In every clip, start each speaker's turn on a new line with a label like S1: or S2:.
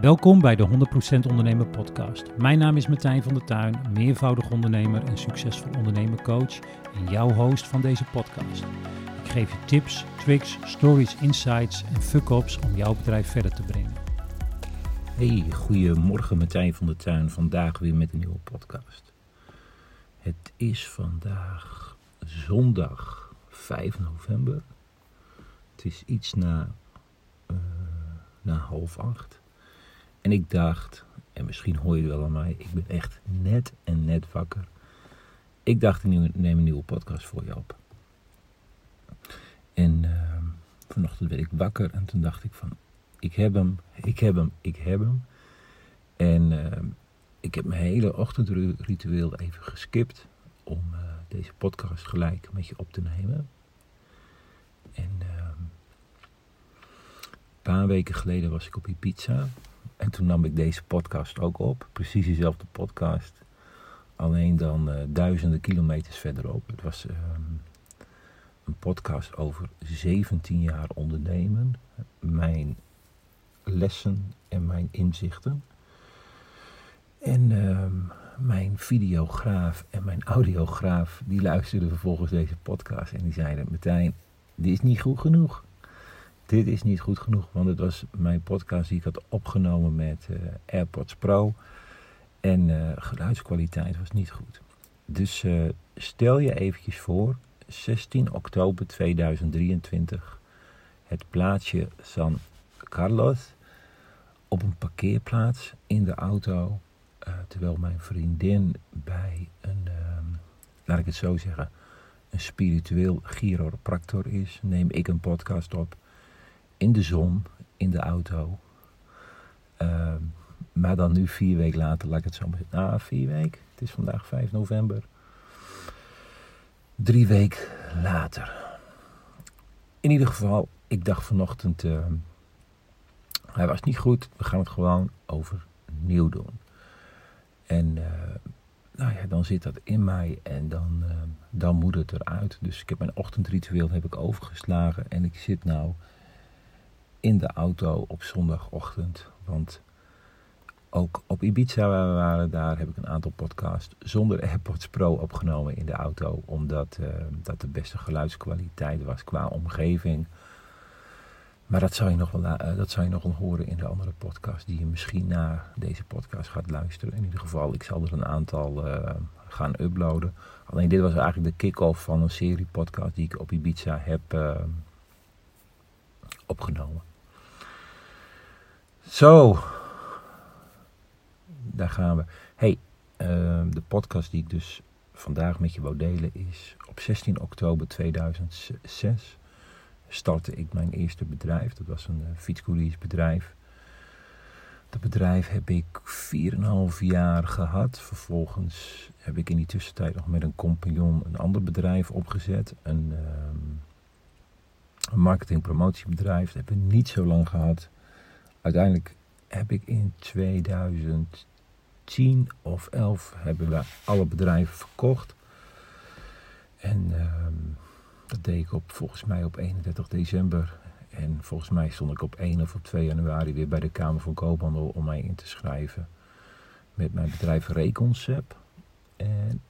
S1: Welkom bij de 100% Ondernemer Podcast. Mijn naam is Martijn van der Tuin, meervoudig ondernemer en succesvol ondernemercoach en jouw host van deze podcast. Ik geef je tips, tricks, stories, insights en fuck-ups om jouw bedrijf verder te brengen.
S2: Hey, goedemorgen Martijn van der Tuin. Vandaag weer met een nieuwe podcast. Het is vandaag zondag 5 november. Het is iets na, uh, na half acht. En ik dacht, en misschien hoor je wel aan mij, ik ben echt net en net wakker. Ik dacht, ik neem een nieuwe podcast voor je op. En uh, vanochtend werd ik wakker en toen dacht ik van, ik heb hem, ik heb hem, ik heb hem. En uh, ik heb mijn hele ochtendritueel even geskipt om uh, deze podcast gelijk met je op te nemen. En uh, een paar weken geleden was ik op Ibiza. En toen nam ik deze podcast ook op. Precies dezelfde podcast. Alleen dan uh, duizenden kilometers verderop. Het was um, een podcast over 17 jaar ondernemen. Mijn lessen en mijn inzichten. En uh, mijn videograaf en mijn audiograaf, die luisterden vervolgens deze podcast en die zeiden, Martijn, dit is niet goed genoeg. Dit is niet goed genoeg, want het was mijn podcast die ik had opgenomen met uh, AirPods Pro. En uh, geluidskwaliteit was niet goed. Dus uh, stel je eventjes voor, 16 oktober 2023, het plaatsje San Carlos op een parkeerplaats in de auto. Terwijl mijn vriendin bij een, uh, laat ik het zo zeggen, een spiritueel chiropractor is, neem ik een podcast op. In de zon, in de auto. Uh, maar dan nu vier weken later, laat ik het zo maar. Ah, vier weken. Het is vandaag 5 november. Drie weken later. In ieder geval, ik dacht vanochtend ehm, hij was niet goed, we gaan het gewoon overnieuw doen. En uh, nou ja, dan zit dat in mij en dan, uh, dan moet het eruit. Dus ik heb mijn ochtendritueel heb ik overgeslagen en ik zit nou in de auto op zondagochtend. Want ook op Ibiza waar we waren, daar heb ik een aantal podcasts zonder AirPods Pro opgenomen in de auto. Omdat uh, dat de beste geluidskwaliteit was qua omgeving. Maar dat zou, je nog wel, uh, dat zou je nog horen in de andere podcast die je misschien na deze podcast gaat luisteren. In ieder geval, ik zal er een aantal uh, gaan uploaden. Alleen dit was eigenlijk de kick-off van een serie podcast die ik op Ibiza heb opgenomen. Zo, daar gaan we. Hey, de podcast die ik dus vandaag met je wou delen is op 16 oktober 2006 startte ik mijn eerste bedrijf. Dat was een uh. Dat bedrijf heb ik 4,5 jaar gehad. Vervolgens heb ik in die tussentijd nog met een compagnon een ander bedrijf opgezet. Een, uh, een marketing-promotiebedrijf. Dat hebben we niet zo lang gehad. Uiteindelijk heb ik in 2010 of 11 hebben we alle bedrijven verkocht. En... Uh, dat deed ik op, volgens mij op 31 december. En volgens mij stond ik op 1 of op 2 januari weer bij de Kamer van Koophandel om mij in te schrijven. Met mijn bedrijf Reconcept. En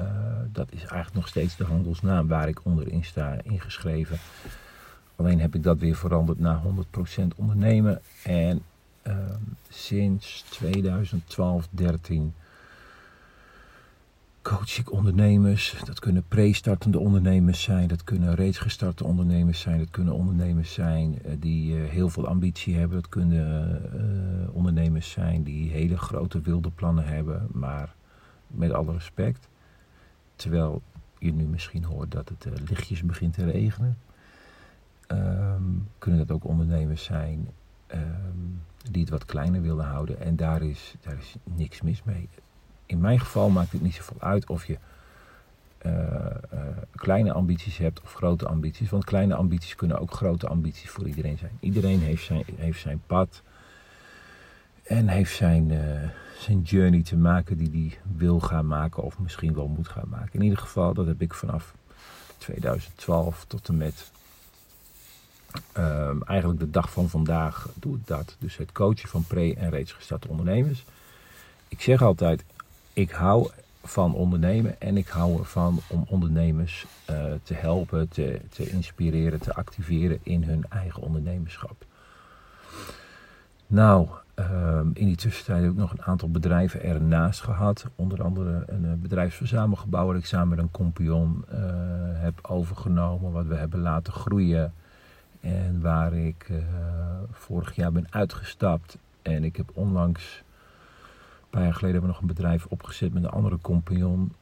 S2: uh, dat is eigenlijk nog steeds de handelsnaam waar ik onderin sta ingeschreven. Alleen heb ik dat weer veranderd naar 100% ondernemen. En uh, sinds 2012, 13 coach ik ondernemers. Dat kunnen pre-startende ondernemers zijn, dat kunnen reeds gestarte ondernemers zijn, dat kunnen ondernemers zijn uh, die uh, heel veel ambitie hebben, dat kunnen uh, ondernemers zijn die hele grote wilde plannen hebben, maar met alle respect. Terwijl je nu misschien hoort dat het lichtjes begint te regenen, um, kunnen dat ook ondernemers zijn um, die het wat kleiner willen houden en daar is, daar is niks mis mee in mijn geval maakt het niet zoveel uit of je uh, uh, kleine ambities hebt of grote ambities. Want kleine ambities kunnen ook grote ambities voor iedereen zijn. Iedereen heeft zijn, heeft zijn pad en heeft zijn, uh, zijn journey te maken die hij wil gaan maken of misschien wel moet gaan maken. In ieder geval, dat heb ik vanaf 2012 tot en met Ehm, eigenlijk de dag van vandaag doe ik dat. Dus het coachen van pre- en reeds gestarte ondernemers. Ik zeg altijd, ik hou van ondernemen en ik hou ervan om ondernemers eh, te helpen, te, te inspireren, te activeren in hun eigen ondernemerschap. Nou, ehm, in die tussentijd heb ik nog een aantal bedrijven ernaast gehad. Onder andere een uh, bedrijfsverzamelgebouw waar ik samen met een compagnon uh, heb overgenomen. Wat we hebben laten groeien. En waar ik uh, vorig jaar ben uitgestapt. En ik heb onlangs, een paar jaar geleden, hebben we nog een bedrijf opgezet met een andere compagnon.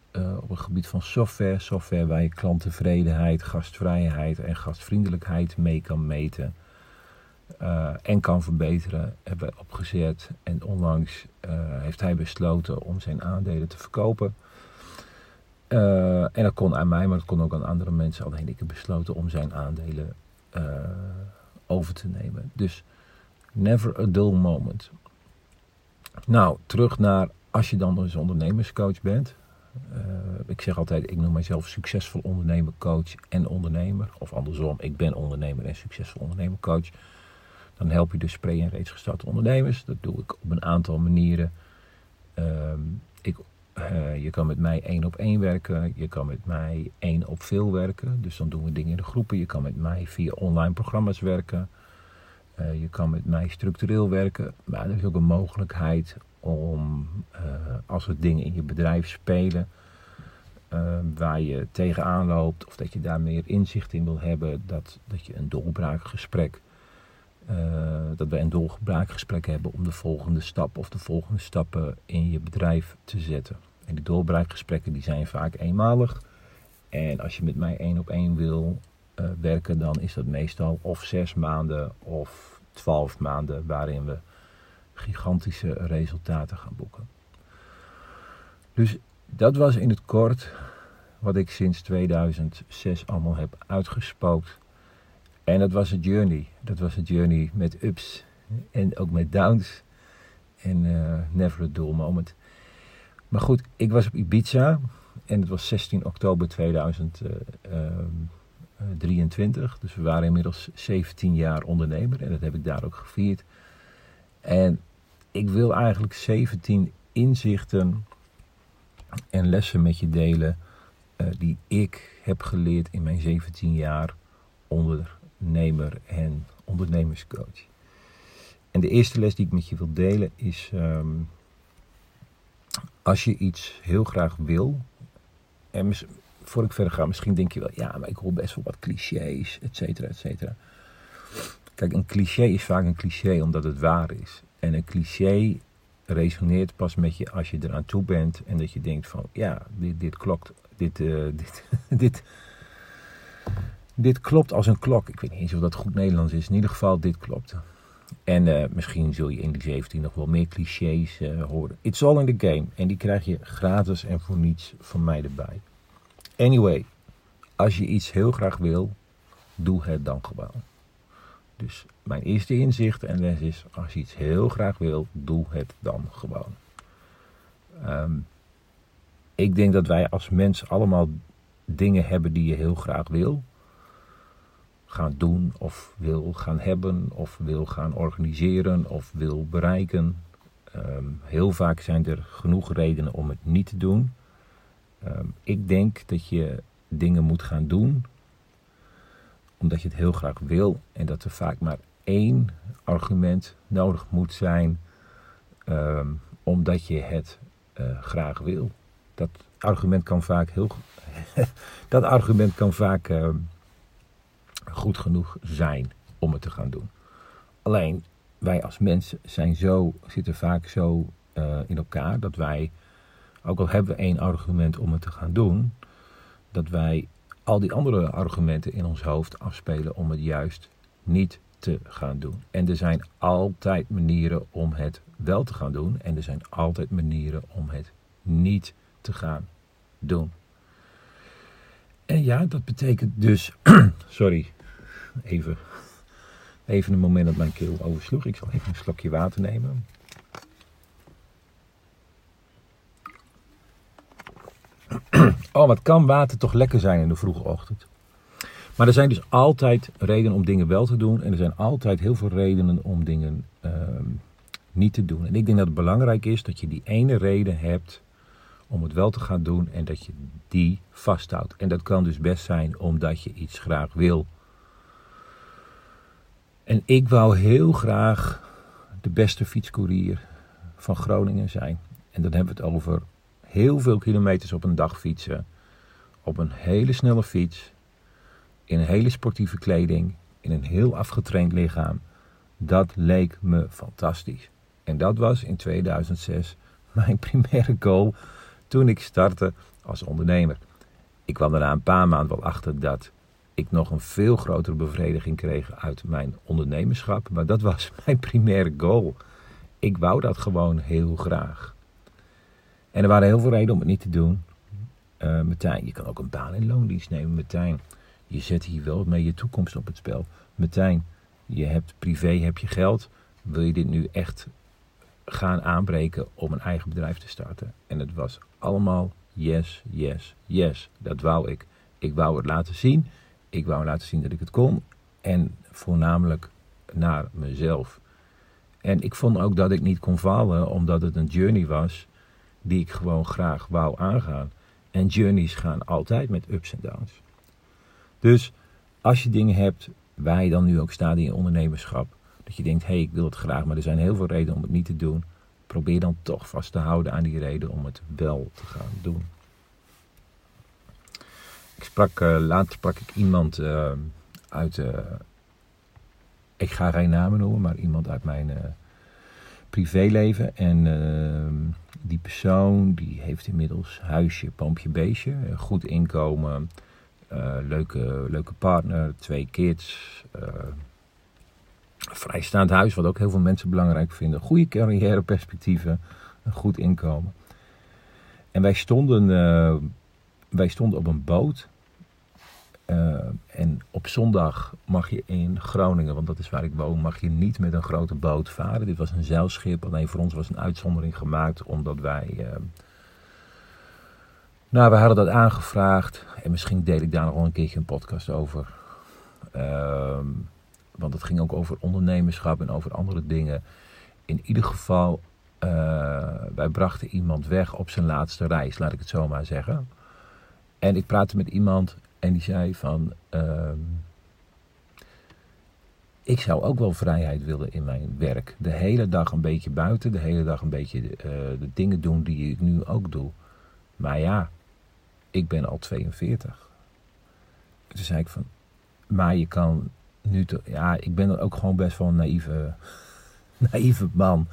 S2: op het gebied van software. Software waar je klanttevredenheid, gastvrijheid en gastvriendelijkheid mee kan meten. Uh, en kan verbeteren, hebben we opgezet. En onlangs heeft hij besloten om zijn aandelen te verkopen. En dat kon aan mij, maar dat kon ook aan andere mensen. Alleen ik heb besloten om zijn aandelen over te nemen. Dus never a dull moment. Nou, terug naar als je dan dus ondernemerscoach bent. ik zeg altijd, ik noem mijzelf succesvol ondernemer, coach en ondernemer. Of andersom, ik ben ondernemer en succesvol ondernemer, coach. Dan help je dus pre- en reeds gestarte ondernemers. Dat doe ik op een aantal manieren. Um, ik, uh, je kan met mij één op één werken. Je kan met mij één op veel werken. Dus dan doen we dingen in de groepen. Je kan met mij via online programma's werken. Uh, je kan met mij structureel werken. Maar er is ook een mogelijkheid om, uh, als er dingen in je bedrijf spelen... waar je tegenaan loopt of dat je daar meer inzicht in wil hebben... dat, dat je een doorbraakgesprek uh, dat we een doorbraakgesprek hebben om de volgende stap of de volgende stappen in je bedrijf te zetten. En die doorbraakgesprekken die zijn vaak eenmalig. En als je met mij één op één wil uh, werken, dan is dat meestal of zes maanden of twaalf maanden waarin we gigantische resultaten gaan boeken. Dus dat was in het kort wat ik sinds 2006 allemaal heb uitgespookt en dat was een journey. Dat was een journey met ups en ook met downs. En uh, never a dull moment. Maar goed, ik was op Ibiza. En het was 16 oktober 2023. Dus we waren inmiddels 17 jaar ondernemer. En dat heb ik daar ook gevierd. En ik wil eigenlijk 17 inzichten en lessen met je delen. Die ik heb geleerd in mijn 17 jaar onder ondernemer en ondernemerscoach. En de eerste les die ik met je wil delen is: um, als je iets heel graag wil, en voor ik verder ga, misschien denk je wel, ja, maar ik hoor best wel wat clichés, et cetera, et cetera. Kijk, een cliché is vaak een cliché omdat het waar is. En een cliché resoneert pas met je als je eraan toe bent en dat je denkt van, ja, dit, dit klopt, dit, uh, dit, dit, dit klopt als een klok. Ik weet niet eens of dat goed Nederlands is. In ieder geval, dit klopt. En uh, misschien zul je in die 17 nog wel meer clichés uh, horen. It's all in the game. En die krijg je gratis en voor niets van mij erbij. Anyway, als je iets heel graag wil, doe het dan gewoon. Dus mijn eerste inzicht en les is: als je iets heel graag wil, doe het dan gewoon. Um, ik denk dat wij als mens allemaal dingen hebben die je heel graag wil gaan doen of wil gaan hebben of wil gaan organiseren of wil bereiken. Um, heel vaak zijn er genoeg redenen om het niet te doen. Um, ik denk dat je dingen moet gaan doen omdat je het heel graag wil en dat er vaak maar één argument nodig moet zijn um, omdat je het uh, graag wil. Dat argument kan vaak heel dat argument kan vaak goed genoeg zijn om het te gaan doen. Alleen wij als mensen zijn zo, zitten vaak zo uh, in elkaar dat wij, ook al hebben we één argument om het te gaan doen, dat wij al die andere argumenten in ons hoofd afspelen om het juist niet te gaan doen. En er zijn altijd manieren om het wel te gaan doen en er zijn altijd manieren om het niet te gaan doen. En ja, dat betekent dus, sorry, even, even een moment dat mijn keel oversloeg. Ik zal even een slokje water nemen. Oh, wat kan water toch lekker zijn in de vroege ochtend. Maar er zijn dus altijd redenen om dingen wel te doen. En er zijn altijd heel veel redenen om dingen ehm, niet te doen. En ik denk dat het belangrijk is dat je die ene reden hebt om het wel te gaan doen. En dat je die vasthoudt. En dat kan dus best zijn omdat je iets graag wil. En ik wou heel graag de beste fietscourier van Groningen zijn. En dan hebben we het over heel veel kilometers op een dag fietsen. Op een hele snelle fiets. In een hele sportieve kleding. In een heel afgetraind lichaam. Dat leek me fantastisch. En dat was in 2006 mijn primaire goal toen ik startte als ondernemer. Ik kwam er na een paar maanden wel achter dat ik nog een veel grotere bevrediging kreeg uit mijn ondernemerschap. Maar dat was mijn primaire goal. Ik wou dat gewoon heel graag. En er waren heel veel redenen om het niet te doen. Uh, Martijn, je kan ook een baan in loondienst nemen. Martijn, je zet hier wel mee je toekomst op het spel. Martijn, je hebt privé, heb je geld. Wil je dit nu echt gaan aanbreken om een eigen bedrijf te starten? En het was allemaal yes, yes, yes. Dat wou ik. Ik wou het laten zien. Ik wou laten zien dat ik het kon. En voornamelijk naar mezelf. En ik vond ook dat ik niet kon falen, omdat het een journey was die ik gewoon graag wou aangaan. En journeys gaan altijd met ups en downs. Dus als je dingen hebt waar je dan nu ook staat in ondernemerschap, dat je denkt, hé, hey, ik wil het graag, maar er zijn heel veel redenen om het niet te doen. Probeer dan toch vast te houden aan die reden om het wel te gaan doen. Ik sprak, uh, later sprak ik iemand uh, uit, uh, ik ga geen namen noemen, maar iemand uit mijn privéleven. En die persoon die heeft inmiddels huisje, pompje, beestje, goed inkomen, leuke, leuke partner, twee kids, vrijstaand huis, wat ook heel veel mensen belangrijk vinden, goede carrièreperspectieven, een goed inkomen. En wij stonden, wij stonden op een boot uh, en op zondag mag je in Groningen, want dat is waar ik woon, mag je niet met een grote boot varen. Dit was een zeilschip, alleen voor ons was een uitzondering gemaakt omdat wij... Uh, nou, we hadden dat aangevraagd en misschien deel ik daar nog wel een keertje een podcast over. Uh, want het ging ook over ondernemerschap en over andere dingen. In ieder geval, uh, wij brachten iemand weg op zijn laatste reis, laat ik het zo maar zeggen. En ik praatte met iemand en die zei van, uh, ik zou ook wel vrijheid willen in mijn werk. De hele dag een beetje buiten, de hele dag een beetje de, uh, de dingen doen die ik nu ook doe. Maar ja, ik ben al 42. Toen zei ik van, maar je kan nu toch, ja, ik ben ook gewoon best wel een naïeve, naïeve man.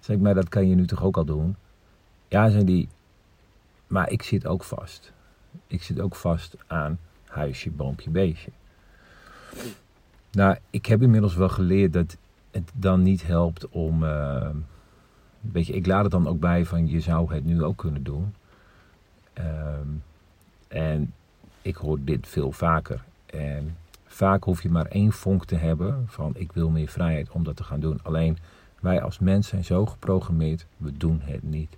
S2: Zeg ik, maar dat kan je nu toch ook al doen? Ja, zei die, maar ik zit ook vast ik zit ook vast aan huisje, boompje, beestje. Nou, ik heb inmiddels wel geleerd dat het dan niet helpt om. Uh, weet je, ik laat het dan ook bij van je zou het nu ook kunnen doen. Ehm, en ik hoor dit veel vaker. En vaak hoef je maar één vonk te hebben van ik wil meer vrijheid om dat te gaan doen. Alleen wij als mens zijn zo geprogrammeerd, we doen het niet.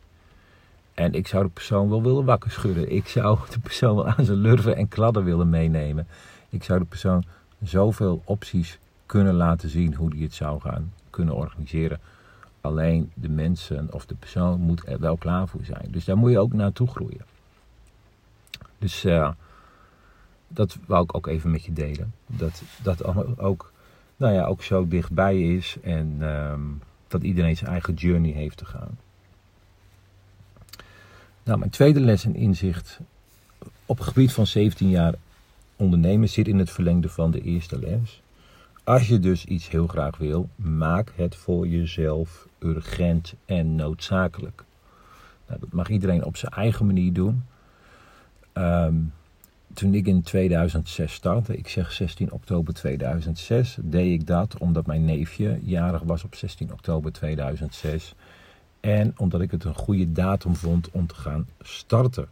S2: En ik zou de persoon wel willen wakker schudden. Ik zou de persoon wel aan zijn lurven en kladden willen meenemen. Ik zou de persoon zoveel opties kunnen laten zien hoe die het zou gaan kunnen organiseren. Alleen de mensen of de persoon moet er wel klaar voor zijn. Dus daar moet je ook naartoe groeien. Dus uh, dat wou ik ook even met je delen. Dat dat ook, nou ja, ook zo dichtbij is en um, dat iedereen zijn eigen journey heeft te gaan. Nou, mijn tweede les en inzicht op het gebied van 17 jaar ondernemen zit in het verlengde van de eerste les. Als je dus iets heel graag wil, maak het voor jezelf urgent en noodzakelijk. Nou, dat mag iedereen op zijn eigen manier doen. Um, toen ik in 2006 startte, ik zeg 16 oktober 2006, deed ik dat omdat mijn neefje jarig was op 16 oktober 2006. En omdat ik het een goede datum vond om te gaan starten.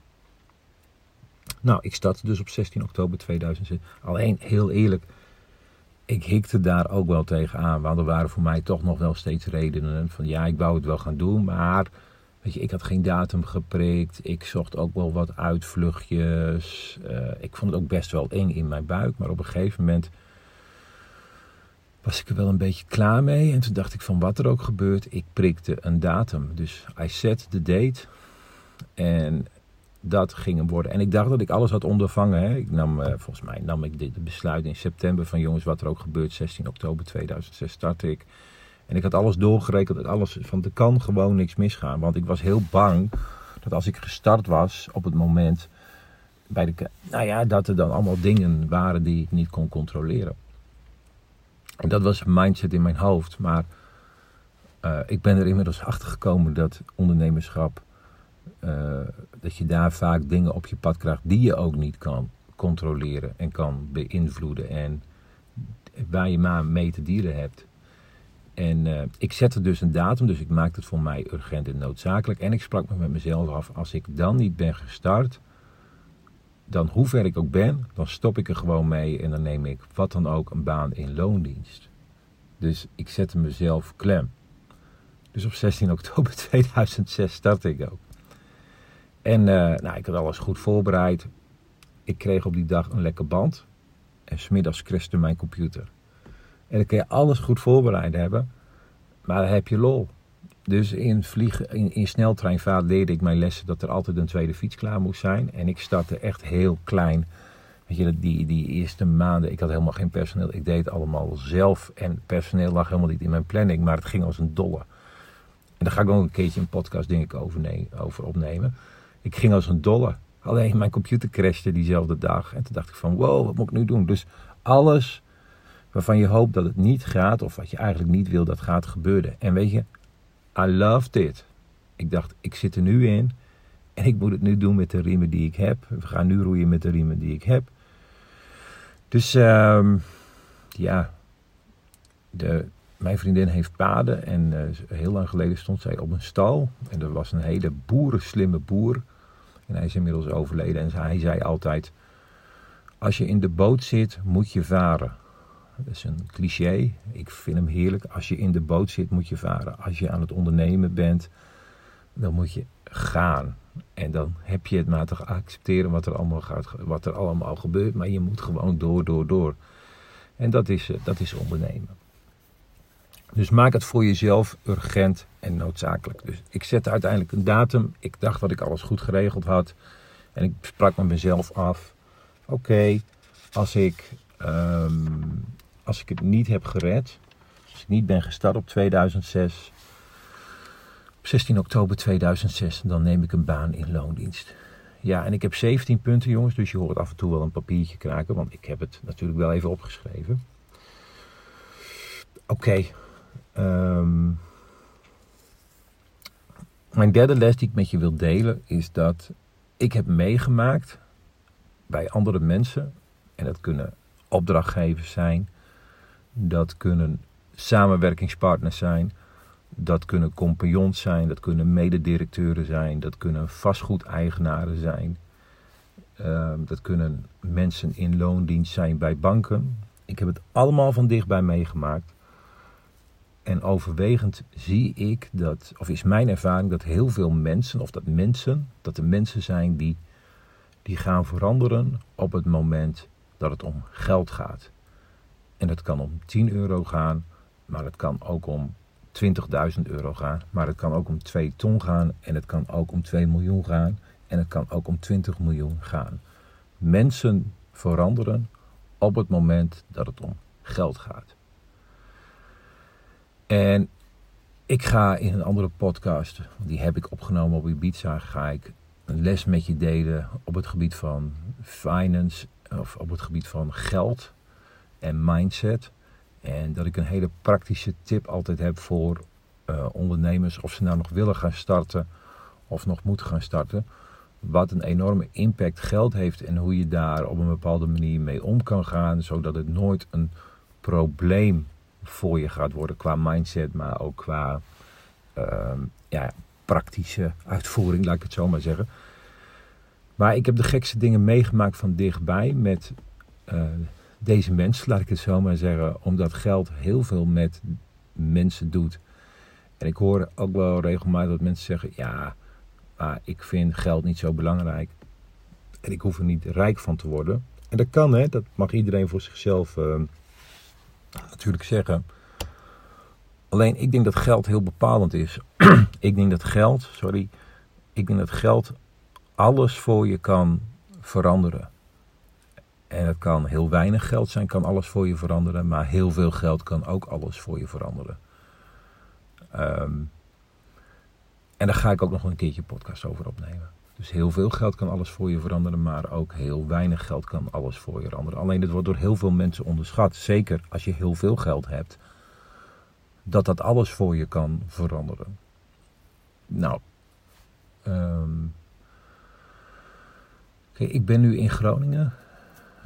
S2: Nou, ik startte dus op 16 oktober 2006. Alleen heel eerlijk, ik hikte daar ook wel tegen aan. Want er waren voor mij toch nog wel steeds redenen van ja, ik wou het wel gaan doen. Maar Weet je, ik had geen datum geprikt. Ik zocht ook wel wat uitvluchtjes. Uh, ik vond het ook best wel eng in mijn buik. Maar op een gegeven moment was ik er wel een beetje klaar mee. En toen dacht ik van wat er ook gebeurt, ik prikte een datum. Dus I set the date. En dat ging hem worden. En ik dacht dat ik alles had ondervangen. Hè. Ik nam, uh, volgens mij nam ik dit besluit in september van jongens, wat er ook gebeurt. 16 oktober 2006 startte ik. En ik had alles doorgerekend. Alles, van er kan gewoon niks misgaan. Want ik was heel bang dat als ik gestart was op het moment bij de. Nou ja, dat er dan allemaal dingen waren die ik niet kon controleren. En dat was een mindset in mijn hoofd. Maar uh, ik ben er inmiddels achter gekomen dat ondernemerschap. Uh, dat je daar vaak dingen op je pad krijgt die je ook niet kan controleren en kan beïnvloeden. En waar je maar mee te dieren hebt. En uh, ik zette dus een datum, dus ik maakte het voor mij urgent en noodzakelijk. En ik sprak me met mezelf af, als ik dan niet ben gestart, dan hoe ver ik ook ben, dan stop ik er gewoon mee en dan neem ik wat dan ook een baan in loondienst. Dus ik zette mezelf klem. Dus op 16 oktober 2006 startte ik ook. En uh, nou, ik had alles goed voorbereid. Ik kreeg op die dag een lekker band. En smiddags crashte mijn computer. En dan kun je alles goed voorbereid hebben. Maar dan heb je lol. Dus in, vliegen, in, in sneltreinvaart leerde ik mijn lessen dat er altijd een tweede fiets klaar moest zijn. En ik startte echt heel klein. Weet je, die, die eerste maanden, ik had helemaal geen personeel. Ik deed het allemaal zelf. En personeel lag helemaal niet in mijn planning, maar het ging als een dolle. En daar ga ik ook een keertje een podcast denk ik over, opnemen. Ik ging als een dolle. Alleen mijn computer crashte diezelfde dag. En toen dacht ik van wow, wat moet ik nu doen? Dus alles waarvan je hoopt dat het niet gaat, of wat je eigenlijk niet wil dat gaat gebeuren. En weet je, I loved it. Ik dacht, ik zit er nu in en ik moet het nu doen met de riemen die ik heb. We gaan nu roeien met de riemen die ik heb. Dus um, ja, de, mijn vriendin heeft paden en uh, heel lang geleden stond zij op een stal. En er was een hele boerenslimme boer. En hij is inmiddels overleden en hij zei altijd, als je in de boot zit, moet je varen. Dat is een cliché. Ik vind hem heerlijk. Als je in de boot zit, moet je varen. Als je aan het ondernemen bent, dan moet je gaan. En dan heb je het maar te accepteren wat er allemaal, gaat, wat er allemaal gebeurt. Maar je moet gewoon door, door, door. En dat is, eh, dat is ondernemen. Dus maak het voor jezelf urgent en noodzakelijk. Dus ik zette uiteindelijk een datum. Ik dacht dat ik alles goed geregeld had. En ik sprak met mezelf af. Oké, als ik um, als ik het niet heb gered, als ik niet ben gestart op 2006, op 16 oktober 2006, dan neem ik een baan in loondienst. Ja, en ik heb 17 punten, jongens, dus je hoort af en toe wel een papiertje kraken, want ik heb het natuurlijk wel even opgeschreven. Oké. Ehm, mijn derde les die ik met je wil delen is dat ik heb meegemaakt bij andere mensen, en dat kunnen opdrachtgevers zijn, dat kunnen samenwerkingspartners zijn. Dat kunnen compagnons zijn. Dat kunnen mededirecteuren zijn. Dat kunnen vastgoedeigenaren zijn. Ehm, dat kunnen mensen in loondienst zijn bij banken. Ik heb het allemaal van dichtbij meegemaakt. En overwegend zie ik dat, of is mijn ervaring, dat heel veel mensen, of dat mensen, dat er mensen zijn die, die gaan veranderen op het moment dat het om geld gaat. En het kan om 10 euro gaan, maar het kan ook om 20.000 euro gaan. Maar het kan ook om 2 ton gaan en het kan ook om 2 miljoen gaan. En het kan ook om 20 miljoen gaan. Mensen veranderen op het moment dat het om geld gaat. En ik ga in een andere podcast, die heb ik opgenomen op Ibiza, ga ik een les met je delen op het gebied van finance of op het gebied van geld en mindset. En dat ik een hele praktische tip altijd heb voor uh, ondernemers, of ze nou nog willen gaan starten of nog moeten gaan starten. Wat een enorme impact geld heeft en hoe je daar op een bepaalde manier mee om kan gaan, zodat het nooit een probleem voor je gaat worden qua mindset, maar ook qua uh, ja, praktische uitvoering, laat ik het zo maar zeggen. Maar ik heb de gekste dingen meegemaakt van dichtbij met uh, deze mensen, laat ik het zo maar zeggen, omdat geld heel veel met mensen doet. En ik hoor ook wel regelmatig dat mensen zeggen: ja, maar ik vind geld niet zo belangrijk. En ik hoef er niet rijk van te worden. En dat kan, hè? Dat mag iedereen voor zichzelf uh, natuurlijk zeggen. Alleen ik denk dat geld heel bepalend is. ik denk dat geld, sorry, ik denk dat geld alles voor je kan veranderen. En het kan heel weinig geld zijn, kan alles voor je veranderen. Maar heel veel geld kan ook alles voor je veranderen. Um, en daar ga ik ook nog een keertje podcast over opnemen. Dus heel veel geld kan alles voor je veranderen, maar ook heel weinig geld kan alles voor je veranderen. Alleen dit wordt door heel veel mensen onderschat. Zeker als je heel veel geld hebt, dat dat alles voor je kan veranderen. Nou, um, ik ben nu in Groningen.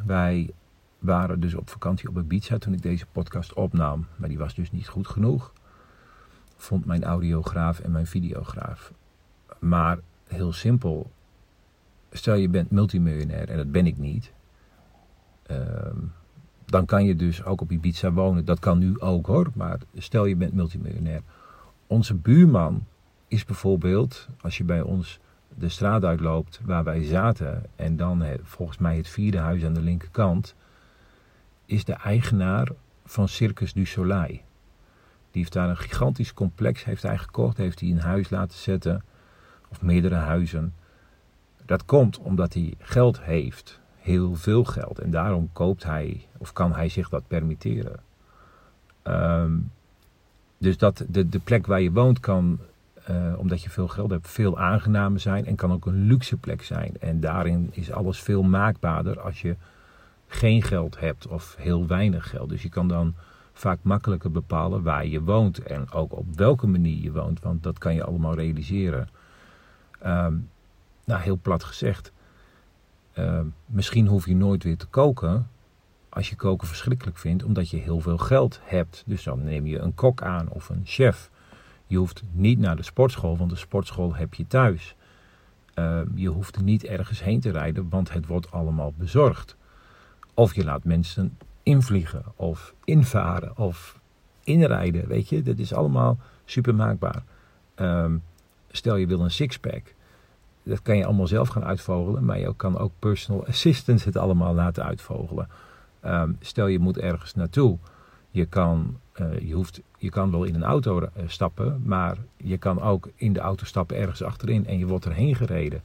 S2: Wij waren dus op vakantie op Ibiza toen ik deze podcast opnam. Maar die was dus niet goed genoeg. Vond mijn audiograaf en mijn videograaf. Maar heel simpel. Stel je bent multimiljonair en dat ben ik niet. Ehm, dan kan je dus ook op Ibiza wonen. Dat kan nu ook hoor. Maar stel je bent multimiljonair. Onze buurman is bijvoorbeeld, als je bij ons de straat uitloopt waar wij zaten. En dan volgens mij het vierde huis aan de linkerkant. Is de eigenaar van Circus du Soleil. Die heeft daar een gigantisch complex heeft hij gekocht. Heeft hij een huis laten zetten of meerdere huizen. Dat komt omdat hij geld heeft, heel veel geld. En daarom koopt hij, of kan hij zich dat permitteren. Ehm, dus dat de, de plek waar je woont kan, uh, omdat je veel geld hebt, veel aangenamer zijn. En kan ook een luxe plek zijn. En daarin is alles veel maakbaarder als je geen geld hebt of heel weinig geld. Dus je kan dan vaak makkelijker bepalen waar je woont. En ook op welke manier je woont. Want dat kan je allemaal realiseren. Um, nou, heel plat gezegd. Uh, misschien hoef je nooit weer te koken. Als je koken verschrikkelijk vindt, omdat je heel veel geld hebt. Dus dan neem je een kok aan of een chef. Je hoeft niet naar de sportschool, want de sportschool heb je thuis. Uh, je hoeft niet ergens heen te rijden, want het wordt allemaal bezorgd. Of je laat mensen invliegen, of invaren, of inrijden. Weet je, dat is allemaal super maakbaar. Um, Stel je wil een sixpack. Dat kan je allemaal zelf gaan uitvogelen. Maar je kan ook personal assistants het allemaal laten uitvogelen. Um, stel je moet ergens naartoe. Je kan, uh, je, hoeft, je kan wel in een auto uh, stappen. Maar je kan ook in de auto stappen ergens achterin. En je wordt erheen gereden.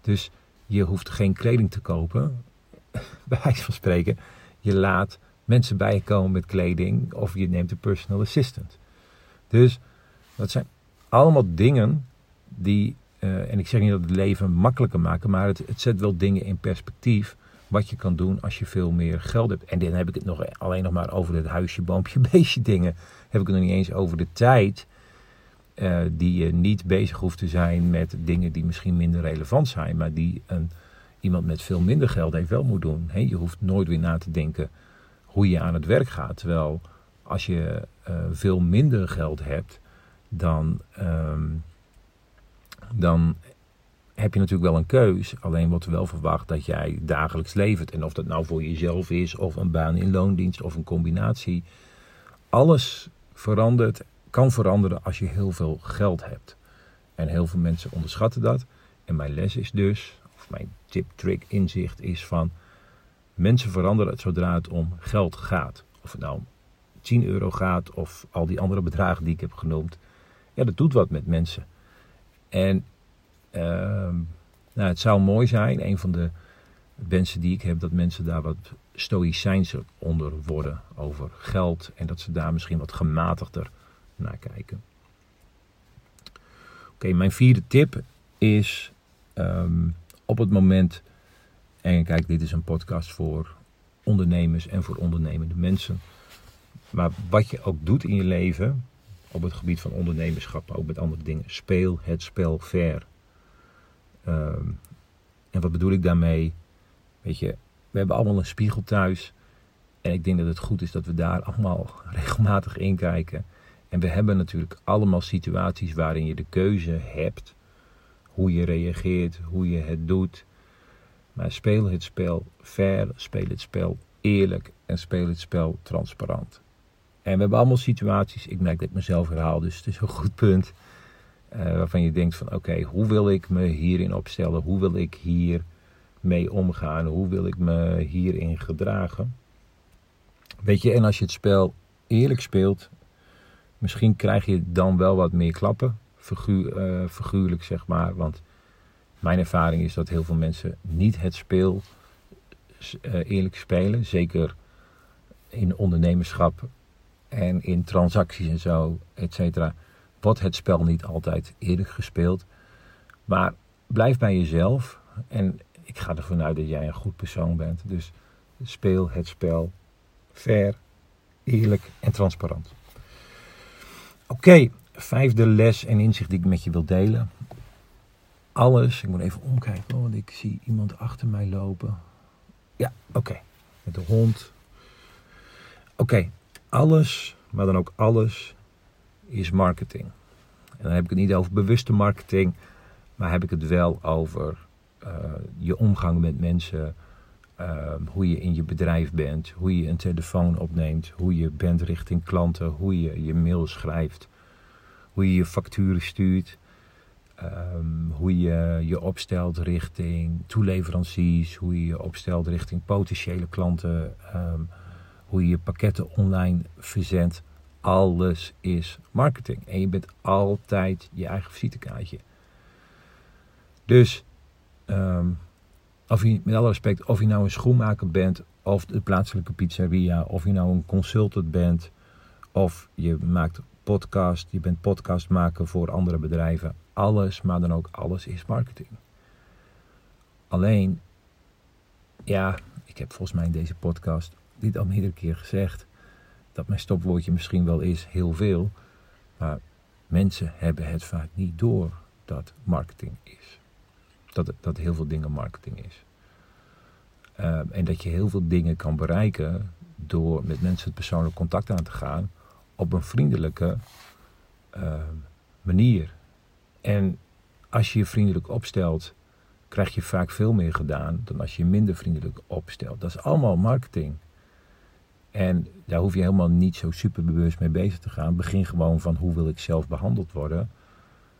S2: Dus je hoeft geen kleding te kopen. Bij wijze van spreken. Je laat mensen bij je komen met kleding. Of je neemt een personal assistant. Dus dat zijn allemaal dingen die, uh, en ik zeg niet dat het leven makkelijker maken, maar het, het zet wel dingen in perspectief wat je kan doen als je veel meer geld hebt. En dan heb ik het nog, alleen nog maar over het huisje, boompje, beestje dingen. Heb ik het nog niet eens over de tijd uh, die je niet bezig hoeft te zijn met dingen die misschien minder relevant zijn, maar die een, iemand met veel minder geld heeft wel moet doen. Je hoeft nooit weer na te denken hoe je aan het werk gaat. Terwijl als je uh, veel minder geld hebt, dan, um, dan heb je natuurlijk wel een keus. Alleen wordt er wel verwacht dat jij dagelijks levert. En of dat nou voor jezelf is, of een baan in loondienst, of een combinatie. Alles verandert, kan veranderen als je heel veel geld hebt. En heel veel mensen onderschatten dat. En mijn les is dus, of mijn tip, trick, inzicht is van... Mensen veranderen zodra het om geld gaat. Of het nou 10 euro gaat of al die andere bedragen die ik heb genoemd ja, dat doet wat met mensen. En uh, nou, het zou mooi zijn, een van de wensen die ik heb, dat mensen daar wat stoïcijnser onder worden over geld. En dat ze daar misschien wat gematigder naar kijken. Oké, mijn vierde tip is um, op het moment, en kijk, dit is een podcast voor ondernemers en voor ondernemende mensen. Maar wat je ook doet in je leven, op het gebied van ondernemerschap, ook met andere dingen. Speel het spel fair. Ehm, en wat bedoel ik daarmee? Weet je, we hebben allemaal een spiegel thuis. En ik denk dat het goed is dat we daar allemaal regelmatig in kijken. En we hebben natuurlijk allemaal situaties waarin je de keuze hebt. Hoe je reageert, hoe je het doet. Maar speel het spel fair, speel het spel eerlijk en speel het spel transparant. En we hebben allemaal situaties, ik merk dat ik mezelf herhaal, dus het is een goed punt. Uh, waarvan je denkt van oké, hoe wil ik me hierin opstellen? Hoe wil ik hier mee omgaan? Hoe wil ik me hierin gedragen? Weet je, en als je het spel eerlijk speelt, misschien krijg je dan wel wat meer klappen, figuur, uh, figuurlijk zeg maar. Want mijn ervaring is dat heel veel mensen niet het speel uh, eerlijk spelen. Zeker in ondernemerschap en in transacties en zo, et cetera, wordt het spel niet altijd eerlijk gespeeld. Maar blijf bij jezelf. En ik ga ervan uit dat jij een goed persoon bent. Dus speel het spel fair, eerlijk en transparant. Oké, vijfde les en inzicht die ik met je wil delen. Alles, ik moet even omkijken, want ik zie iemand achter mij lopen. Ja, oké. Met de hond. Oké, alles, maar dan ook alles, is marketing. En dan heb ik het niet over bewuste marketing, maar heb ik het wel over uh, je omgang met mensen, uh, hoe je in je bedrijf bent, hoe je een telefoon opneemt, hoe je bent richting klanten, hoe je je mail schrijft, hoe je je facturen stuurt, um, hoe je je opstelt richting toeleveranciers, hoe je je opstelt richting potentiële klanten, um, hoe je je pakketten online verzendt. Alles is marketing. En je bent altijd je eigen visitekaartje. Dus, um, of je, met alle respect, of je nou een schoenmaker bent, of de plaatselijke pizzeria, of je nou een consultant bent, of je maakt podcast, je bent podcastmaker voor andere bedrijven. Alles, maar dan ook alles is marketing. Alleen, ja, ik heb volgens mij in deze podcast dit al meerdere keer gezegd. Dat mijn stopwoordje misschien wel is heel veel. Maar mensen hebben het vaak niet door dat marketing is. Dat, dat heel veel dingen marketing is. Uh, en dat je heel veel dingen kan bereiken door met mensen het persoonlijk contact aan te gaan op een vriendelijke uh, manier. En als je je vriendelijk opstelt, krijg je vaak veel meer gedaan dan als je je minder vriendelijk opstelt. Dat is allemaal marketing. En daar hoef je helemaal niet zo super bewust mee bezig te gaan. Begin gewoon van hoe wil ik zelf behandeld worden.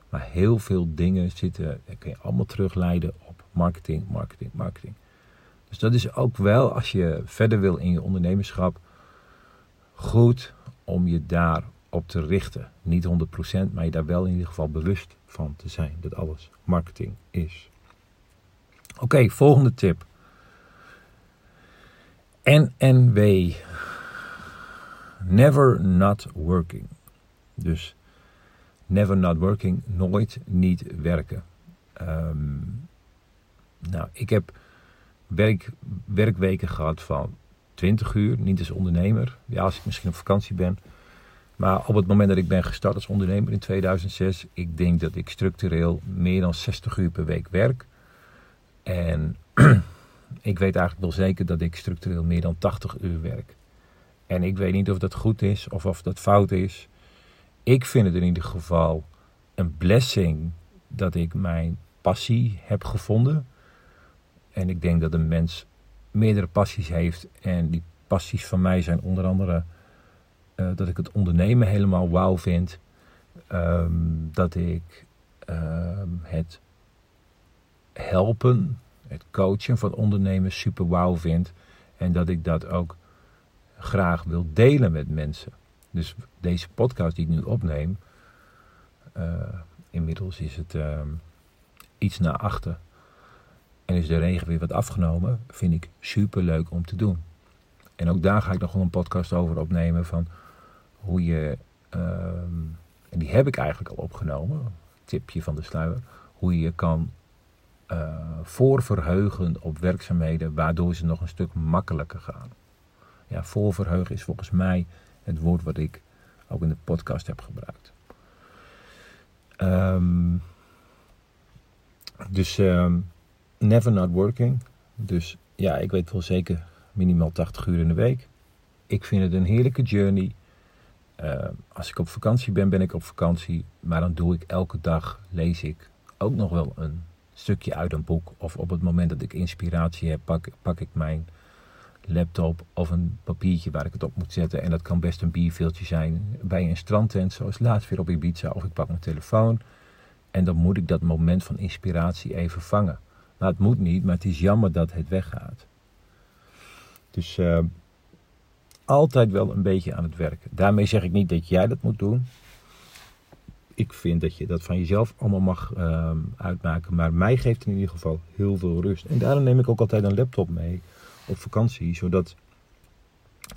S2: Maar heel veel dingen zitten, kun je allemaal terugleiden op marketing, marketing, marketing. Dus dat is ook wel, als je verder wil in je ondernemerschap, goed om je daar op te richten. Niet 100%, maar je daar wel in ieder geval bewust van te zijn dat alles marketing is. Oké, volgende tip. NNW. Never not working. Dus never not working, nooit niet werken. Um, nou, ik heb werk, werkweken gehad van 20 uur, niet als ondernemer. Ja, als ik misschien op vakantie ben. Maar op het moment dat ik ben gestart als ondernemer in 2006, ik denk dat ik structureel meer dan 60 uur per week werk. En ik weet eigenlijk wel zeker dat ik structureel meer dan 80 uur werk. En ik weet niet of dat goed is of of dat fout is. Ik vind het in ieder geval een blessing dat ik mijn passie heb gevonden. En ik denk dat een mens meerdere passies heeft. En die passies van mij zijn onder andere uh, dat ik het ondernemen helemaal wauw vind. Um, dat ik um, het helpen, het coachen van ondernemers super wauw vind. En dat ik dat ook graag wil delen met mensen. Dus deze podcast die ik nu opneem, uh, inmiddels is het uh, iets naar achter. En is de regen weer wat afgenomen, vind ik super leuk om te doen. En ook daar ga ik nog wel een podcast over opnemen van hoe je, uh, en die heb ik eigenlijk al opgenomen, tipje van de sluier, hoe je kan uh, voorverheugen op werkzaamheden waardoor ze nog een stuk makkelijker gaan. Ja, voorverheugen is volgens mij het woord wat ik ook in de podcast heb gebruikt. Um, dus um, never not working. Dus ja, ik weet wel zeker minimaal 80 uur in de week. Ik vind het een heerlijke journey. Uh, als ik op vakantie ben, ben ik op vakantie. Maar dan doe ik elke dag, lees ik ook nog wel een stukje uit een boek. Of op het moment dat ik inspiratie heb, pak, pak ik mijn laptop of een papiertje waar ik het op moet zetten. En dat kan best een bierveeltje zijn bij een strandtent, zoals laatst weer op Ibiza. Of ik pak mijn telefoon en dan moet ik dat moment van inspiratie even vangen. Nou, het moet niet, maar het is jammer dat het weggaat. Dus uh, altijd wel een beetje aan het werken. Daarmee zeg ik niet dat jij dat moet doen. Ik vind dat je dat van jezelf allemaal mag uh, uitmaken. Maar mij geeft het in ieder geval heel veel rust. En daarom neem ik ook altijd een laptop mee op vakantie. Zodat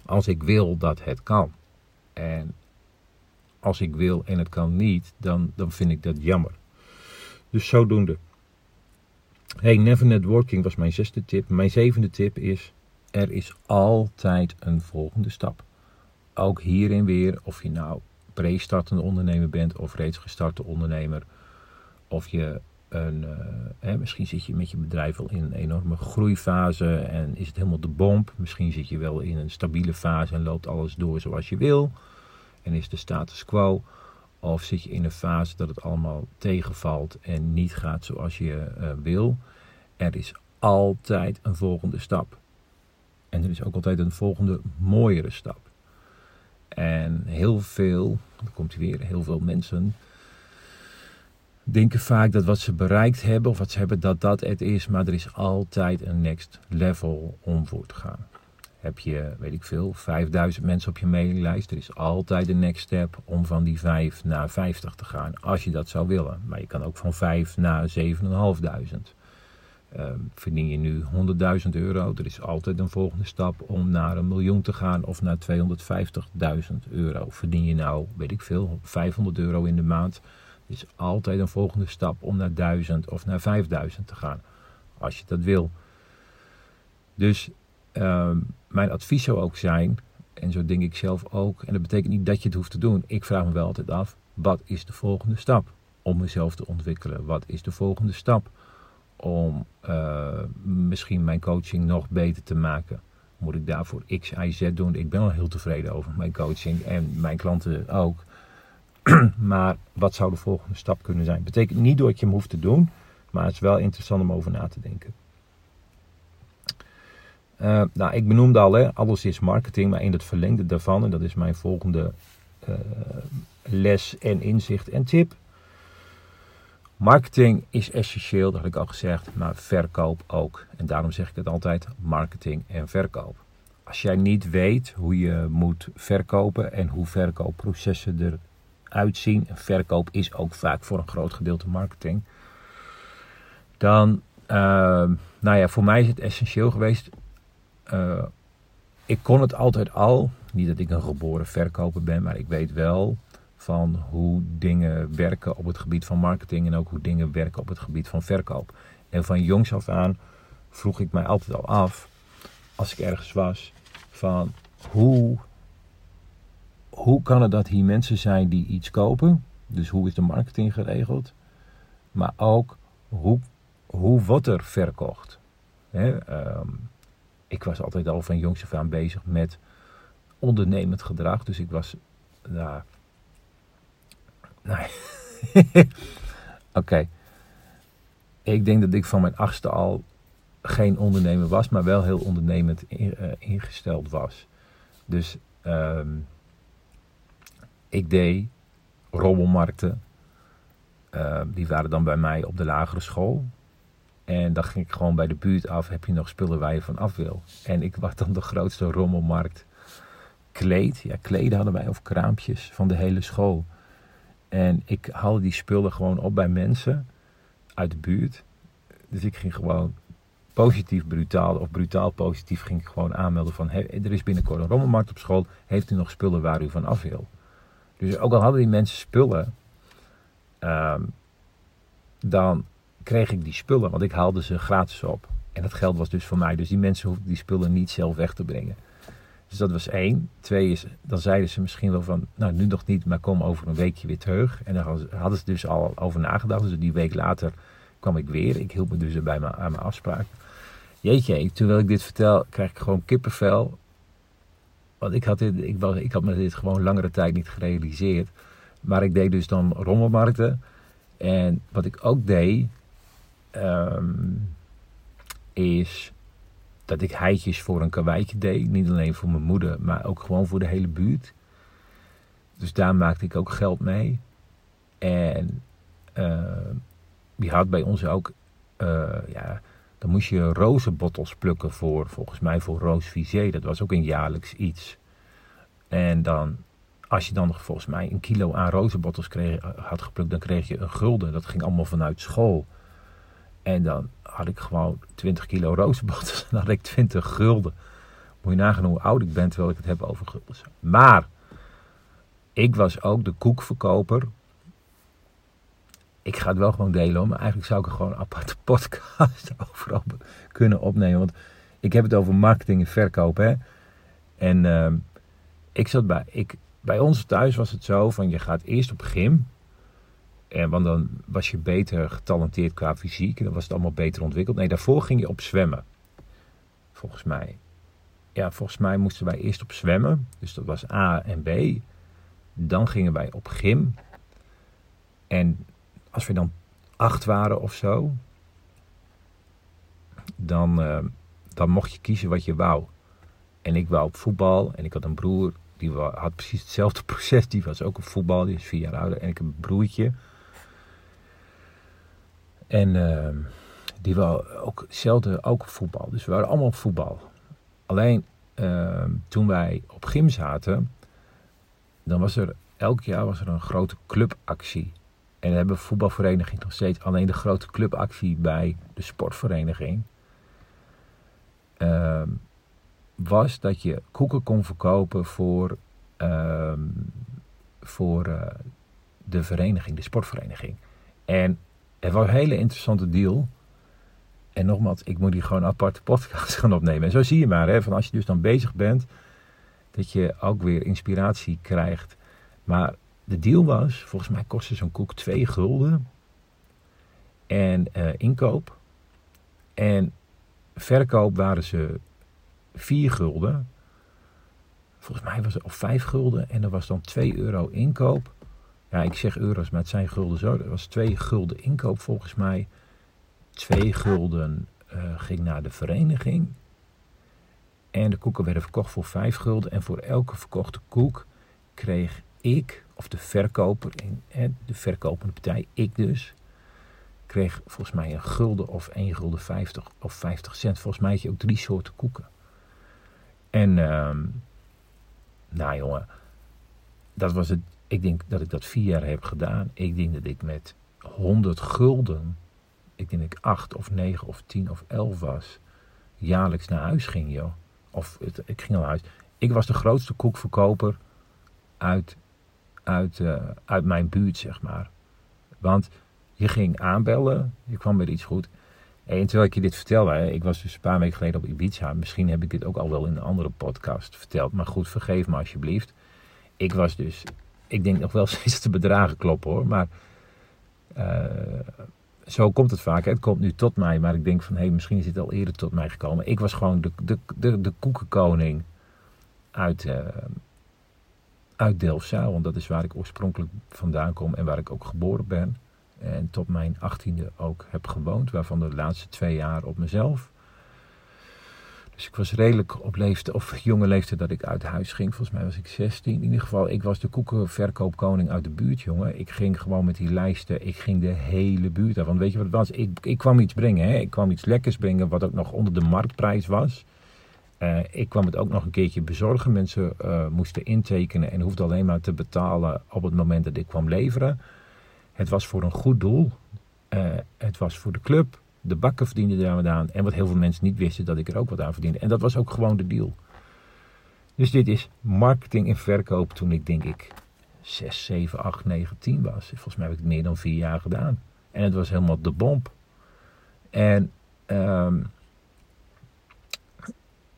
S2: als ik wil dat het kan. En als ik wil en het kan niet, dan, dan vind ik dat jammer. Dus zodoende. Hey, never networking was mijn zesde tip. Mijn zevende tip is: er is altijd een volgende stap. Ook hierin weer, of je nou pre-startende ondernemer bent of reeds gestarte ondernemer, of je een, hè, misschien zit je met je bedrijf al in een enorme groeifase en is het helemaal de bomp. Misschien zit je wel in een stabiele fase en loopt alles door zoals je wil en is de status quo. Of zit je in een fase dat het allemaal tegenvalt en niet gaat zoals je uh, wil. Er is altijd een volgende stap. En er is ook altijd een volgende mooiere stap. En heel veel, dan komt hij weer, heel veel mensen denken vaak dat wat ze bereikt hebben of wat ze hebben, dat dat het is. Maar er is altijd een next level om voor te gaan. Heb je, weet ik veel, 5000 mensen op je mailinglijst. Er is altijd een next step om van die 5 naar 50 te gaan. Als je dat zou willen. Maar je kan ook van 5 naar 7500. Um, verdien je nu 100.000 euro, er is altijd een volgende stap om naar een miljoen te gaan of naar 250.000 euro. Verdien je nou, weet ik veel, 500 euro in de maand, er is altijd een volgende stap om naar 1000 of naar 5000 te gaan, als je dat wil. Dus um, mijn advies zou ook zijn, en zo denk ik zelf ook, en dat betekent niet dat je het hoeft te doen, ik vraag me wel altijd af, wat is de volgende stap om mezelf te ontwikkelen? Wat is de volgende stap? Om uh, misschien mijn coaching nog beter te maken. Moet ik daarvoor X, Y, Z doen? Ik ben al heel tevreden over mijn coaching en mijn klanten ook. maar wat zou de volgende stap kunnen zijn? Betekent niet dat je hem hoeft te doen, maar het is wel interessant om over na te denken. Uh, nou, ik benoemde al, hè, alles is marketing, maar in het verlengde daarvan, en dat is mijn volgende uh, les en inzicht en tip, Marketing is essentieel, dat had ik al gezegd, maar verkoop ook. En daarom zeg ik het altijd: marketing en verkoop. Als jij niet weet hoe je moet verkopen en hoe verkoopprocessen eruit zien, en verkoop is ook vaak voor een groot gedeelte marketing, dan, uh, nou ja, voor mij is het essentieel geweest. Uh, ik kon het altijd al, niet dat ik een geboren verkoper ben, maar ik weet wel van hoe dingen werken op het gebied van marketing en ook hoe dingen werken op het gebied van verkoop. En van jongs af aan vroeg ik mij altijd al af, als ik ergens was, van hoe, hoe kan het dat hier mensen zijn die iets kopen? Dus hoe is de marketing geregeld? Maar ook hoe, hoe wordt er verkocht? um, ik was altijd al van jongs af aan bezig met ondernemend gedrag. Dus ik was nou, Nee. Oké. Ik denk dat ik van mijn achtste al geen ondernemer was, maar wel heel ondernemend uh, ingesteld was. Dus um, ik deed rommelmarkten. Uh, die waren dan bij mij op de lagere school. En dan ging ik gewoon bij de buurt af. Heb je nog spullen waar je van af wil? En ik was dan de grootste rommelmarkt. Kleed. Ja, kleden hadden wij. Of kraampjes van de hele school. En ik haalde die spullen gewoon op bij mensen uit de buurt. Dus ik ging gewoon positief brutaal of brutaal positief ging ik gewoon aanmelden van hey, er is binnenkort een rommelmarkt op school. Heeft u nog spullen waar u van af wil? Dus ook al hadden die mensen spullen, um, dan kreeg ik die spullen, want ik haalde ze gratis op. En dat geld was dus voor mij. Dus die mensen hoefden die spullen niet zelf weg te brengen. Dus dat was één. Twee is, dan zeiden ze misschien wel van, nou nu nog niet, maar kom over een weekje weer terug. En daar hadden ze dus al over nagedacht. Dus die week later kwam ik weer. Ik hield me dus bij mijn, aan mijn afspraak. Jeetje, terwijl ik dit vertel, krijg ik gewoon kippenvel. Want ik had, dit, ik, was, ik had me dit gewoon langere tijd niet gerealiseerd. Maar ik deed dus dan rommelmarkten. En wat ik ook deed, um, is dat ik heitjes voor een karweitje deed. Niet alleen voor mijn moeder, maar ook gewoon voor de hele buurt. Dus daar maakte ik ook geld mee. En uh, die had bij ons ook, uh, ja, dan moest je rozenbottels plukken voor, volgens mij voor Roos Visé. Dat was ook een jaarlijks iets. En dan, als je dan volgens mij een kilo aan rozenbottels kreeg, had geplukt, dan kreeg je een gulden. Dat ging allemaal vanuit school. En dan had ik gewoon 20 kilo rozenbottels. En dan had ik 20 gulden. Moet je nagaan hoe oud ik ben terwijl ik het heb over gulden. Maar ik was ook de koekverkoper. Ik ga het wel gewoon delen, maar eigenlijk zou ik er gewoon een aparte podcast over kunnen opnemen. Want ik heb het over marketing en verkoop. Hè? En uh, ik zat bij, ik, bij ons thuis was het zo van je gaat eerst op gym. En, want dan was je beter getalenteerd qua fysiek. Dan was het allemaal beter ontwikkeld. Nee, daarvoor ging je op zwemmen. Volgens mij. Ja, volgens mij moesten wij eerst op zwemmen. Dus dat was A en B. Dan gingen wij op gym. En als we dan acht waren of zo, dan, uh, dan mocht je kiezen wat je wou. En ik wou op voetbal en ik had een broer die had precies hetzelfde proces. Die was ook op voetbal, die is vier jaar ouder. En ik heb een broertje. En uh, die wou ook hetzelfde, ook voetbal. Dus we waren allemaal op voetbal. Alleen uh, toen wij op gym zaten, dan was er elk jaar was er een grote clubactie. En we hebben voetbalvereniging nog steeds alleen de grote clubactie bij de sportvereniging. Uh, was dat je koeken kon verkopen voor, voor uh, de vereniging, de sportvereniging. En het was een hele interessante deal. En nogmaals, ik moet hier gewoon een aparte podcast gaan opnemen. En zo zie je maar, hè, van als je dus dan bezig bent, dat je ook weer inspiratie krijgt. Maar de deal was, volgens mij kostte zo'n koek 2 gulden. En uh, inkoop. En verkoop waren ze 4 gulden. Volgens mij was het of 5 gulden. En er was dan 2 euro inkoop. Ja, ik zeg euro's, maar het zijn gulden zo. Er was 2 gulden inkoop volgens mij. 2 gulden uh, ging naar de vereniging. En de koeken werden verkocht voor 5 gulden. En voor elke verkochte koek kreeg ik, of de verkoper, de verkopende partij, ik dus, kreeg volgens mij een gulden of 1 gulden 50 of 50 cent. Volgens mij had je ook drie soorten koeken. En, uh, nou jongen, dat was het. Ik denk dat ik dat vier jaar heb gedaan. Ik denk dat ik met 100 gulden, ik denk dat ik 8 of 9 of 10 of 11 was, jaarlijks naar huis ging, joh. Of het, ik ging naar huis. Ik was de grootste koekverkoper uit uit, uh, uit mijn buurt, zeg maar. Want je ging aanbellen, je kwam met iets goed. En terwijl ik je dit vertelde, ik was dus een paar weken geleden op Ibiza. Misschien heb ik dit ook al wel in een andere podcast verteld. Maar goed, vergeef me alsjeblieft. Ik was dus, ik denk nog wel steeds te bedragen kloppen hoor. Maar uh, zo komt het vaak. Het komt nu tot mij, maar ik denk van hé, hey, misschien is het al eerder tot mij gekomen. Ik was gewoon de, de, de, de koekenkoning uit, uh, uit Delfzijl, want dat is waar ik oorspronkelijk vandaan kom en waar ik ook geboren ben. En tot mijn achttiende ook heb gewoond, waarvan de laatste twee jaar op mezelf. Dus ik was redelijk op leeftijd, of jonge leeftijd dat ik uit huis ging. Volgens mij was ik 16. In ieder geval, ik was de koekenverkoopkoning uit de buurt, jongen. Ik ging gewoon met die lijsten, ik ging de hele buurt af. Want weet je wat het was? Ik, ik kwam iets brengen, hè? Ik kwam iets lekkers brengen, wat ook nog onder de marktprijs was. Uh, ik kwam het ook nog een keertje bezorgen. Mensen uh, moesten intekenen en hoefden alleen maar te betalen op het moment dat ik kwam leveren. Het was voor een goed doel. Uh, het was voor de club. De bakken verdienden daar wat aan. En wat heel veel mensen niet wisten, dat ik er ook wat aan verdiende. En dat was ook gewoon de deal. Dus dit is marketing en verkoop toen ik denk ik 6, 7, 8, 9, 10 was. Volgens mij heb ik het meer dan vier jaar gedaan. En het was helemaal de bomp. En... Um,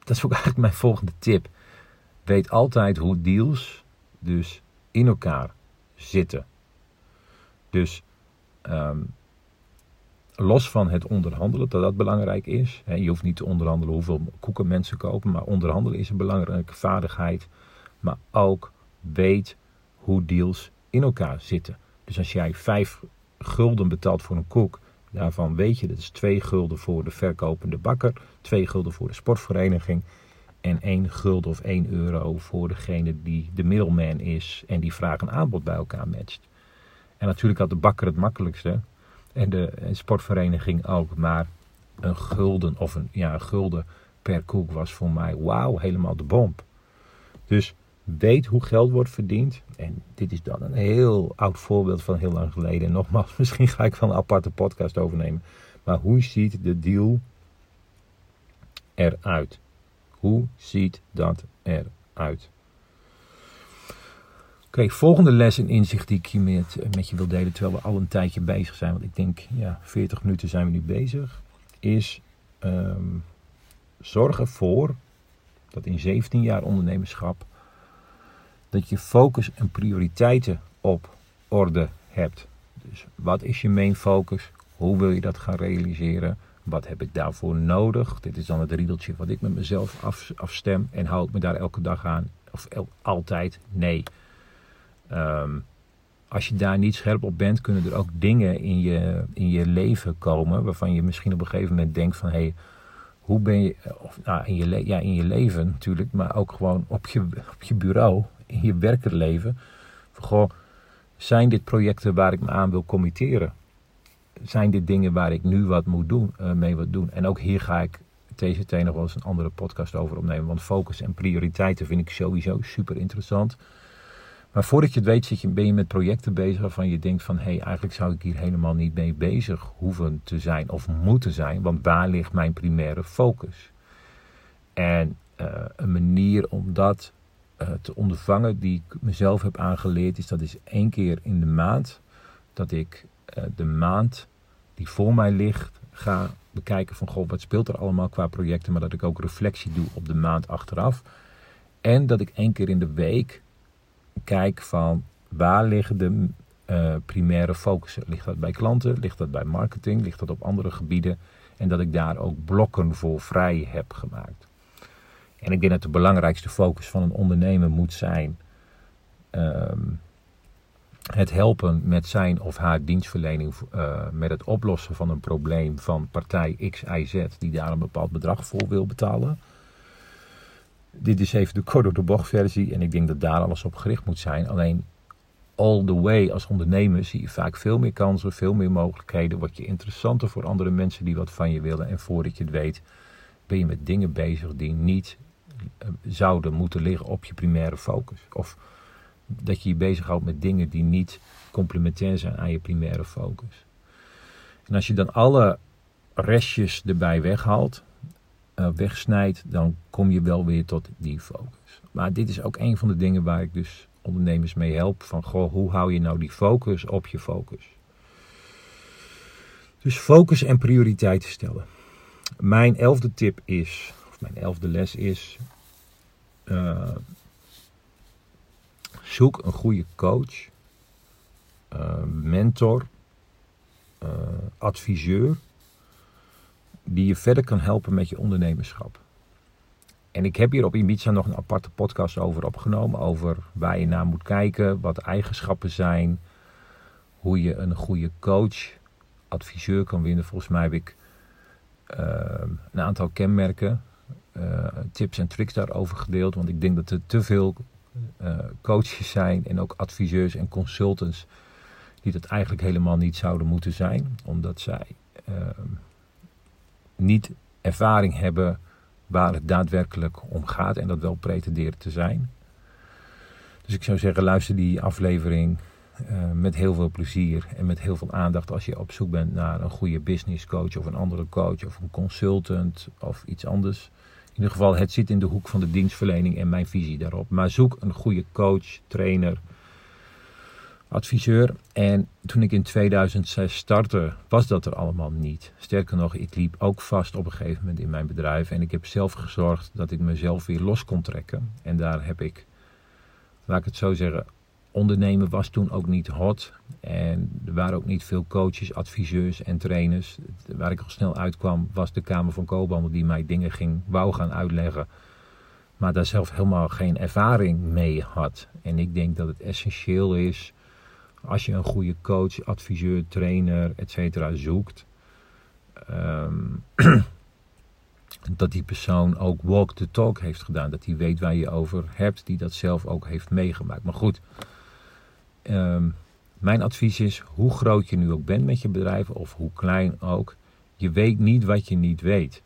S2: dat is ook eigenlijk mijn volgende tip. Weet altijd hoe deals dus in elkaar zitten. Dus um, los van het onderhandelen, dat dat belangrijk is. Je hoeft niet te onderhandelen hoeveel koeken mensen kopen, maar onderhandelen is een belangrijke vaardigheid. Maar ook weet hoe deals in elkaar zitten. Dus als jij vijf gulden betaalt voor een koek, Daarvan weet je, dat is 2 gulden voor de verkopende bakker, 2 gulden voor de sportvereniging en 1 gulden of 1 euro voor degene die de middleman is en die vraag en aanbod bij elkaar matcht. En natuurlijk had de bakker het makkelijkste en de sportvereniging ook, maar een gulden of een, ja, een gulden per koek was voor mij wauw, helemaal de bom. Dus weet hoe geld wordt verdiend. En dit is dan een heel oud voorbeeld van heel lang geleden. En nogmaals, misschien ga ik van een aparte podcast overnemen. Maar hoe ziet de deal eruit? Hoe ziet dat eruit? Oké, volgende les en inzicht die ik hier met, met je wil delen, terwijl we al een tijdje bezig zijn, want ik denk, ja, 40 minuten zijn we nu bezig, is um, zorg ervoor dat in 17 jaar ondernemerschap dat je focus en prioriteiten op orde hebt. Dus wat is je main focus? Hoe wil je dat gaan realiseren? Wat heb ik daarvoor nodig? Dit is dan het riedeltje wat ik met mezelf af, afstem. En hou ik me daar elke dag aan? Of altijd? Nee. Ehm, als je daar niet scherp op bent, kunnen er ook dingen in je, in je leven komen. waarvan je misschien op een gegeven moment denkt: van hé, hey, hoe ben je. Of, nou, in je, ja, in je leven natuurlijk, maar ook gewoon op je, op je bureau in je werkerleven. Goh, zijn dit projecten waar ik me aan wil committeren? Zijn dit dingen waar ik nu wat moet doen, uh, mee wat doen? En ook hier ga ik TCT nog wel eens een andere podcast over opnemen. Want focus en prioriteiten vind ik sowieso super interessant. Maar voordat je het weet, ben je met projecten bezig waarvan je denkt van... hé, hey, eigenlijk zou ik hier helemaal niet mee bezig hoeven te zijn of moeten zijn. Want waar ligt mijn primaire focus? En uh, een manier om dat uh, te ondervangen die ik mezelf heb aangeleerd, is dat is één keer in de maand dat ik uh, de maand die voor mij ligt ga bekijken van goh, wat speelt er allemaal qua projecten, maar dat ik ook reflectie doe op de maand achteraf. En dat ik één keer in de week kijk van waar liggen de uh, primaire focussen. Ligt dat bij klanten, ligt dat bij marketing, ligt dat op andere gebieden. En dat ik daar ook blokken voor vrij heb gemaakt. En ik denk dat de belangrijkste focus van een ondernemer moet zijn um, het helpen met zijn of haar dienstverlening, uh, met het oplossen van een probleem van partij X, Y, Z, die daar een bepaald bedrag voor wil betalen. Dit is even de kort door de bocht versie en ik denk dat daar alles op gericht moet zijn. Alleen all the way als ondernemer zie je vaak veel meer kansen, veel meer mogelijkheden. Word je interessanter voor andere mensen die wat van je willen. En voordat je het weet ben je met dingen bezig die niet eh, zouden moeten liggen op je primaire focus. Of dat je je bezighoudt met dingen die niet complementair zijn aan je primaire focus. En als je dan alle restjes erbij weghaalt, uh, wegsnijdt, dan kom je wel weer tot die focus. Maar dit is ook een van de dingen waar ik dus ondernemers mee help. Van goh, hoe hou je nou die focus op je focus? Dus focus en prioriteiten stellen. Mijn elfde tip is, of mijn elfde les is, uh, zoek een goede coach, uh, mentor, adviseur, die je verder kan helpen met je ondernemerschap. En ik heb hier op Ibiza nog een aparte podcast over opgenomen, over waar je naar moet kijken, wat eigenschappen zijn, hoe je een goede coach, adviseur kan winnen. Volgens mij heb ik een aantal kenmerken uh, tips en tricks daarover gedeeld. Want ik denk dat er te veel uh, coaches zijn en ook adviseurs en consultants die dat eigenlijk helemaal niet zouden moeten zijn. Omdat zij uh, niet ervaring hebben waar het daadwerkelijk om gaat en dat wel pretenderen te zijn. Dus ik zou zeggen, luister die aflevering uh, met heel veel plezier en met heel veel aandacht als je op zoek bent naar een goede business coach of een andere coach of een consultant of iets anders. In ieder geval, het zit in de hoek van de dienstverlening en mijn visie daarop. Maar zoek een goede coach, trainer, adviseur. En toen ik in 2006 startte, was dat er allemaal niet. Sterker nog, ik liep ook vast op een gegeven moment in mijn bedrijf. En ik heb zelf gezorgd dat ik mezelf weer los kon trekken. En daar heb ik, laat ik het zo zeggen, ondernemen was toen ook niet hot. En er waren ook niet veel coaches, adviseurs en trainers. Waar ik al snel uitkwam was de Kamer van Koophandel die mij dingen ging, wou gaan uitleggen. Maar daar zelf helemaal geen ervaring mee had. En ik denk dat het essentieel is als je een goede coach, adviseur, trainer, etc. zoekt. ehm, dat die persoon ook walk the talk heeft gedaan. Dat hij weet waar je over hebt, die dat zelf ook heeft meegemaakt. Maar goed, ehm, mijn advies is, hoe groot je nu ook bent met je bedrijf, of hoe klein ook, je weet niet wat je niet weet.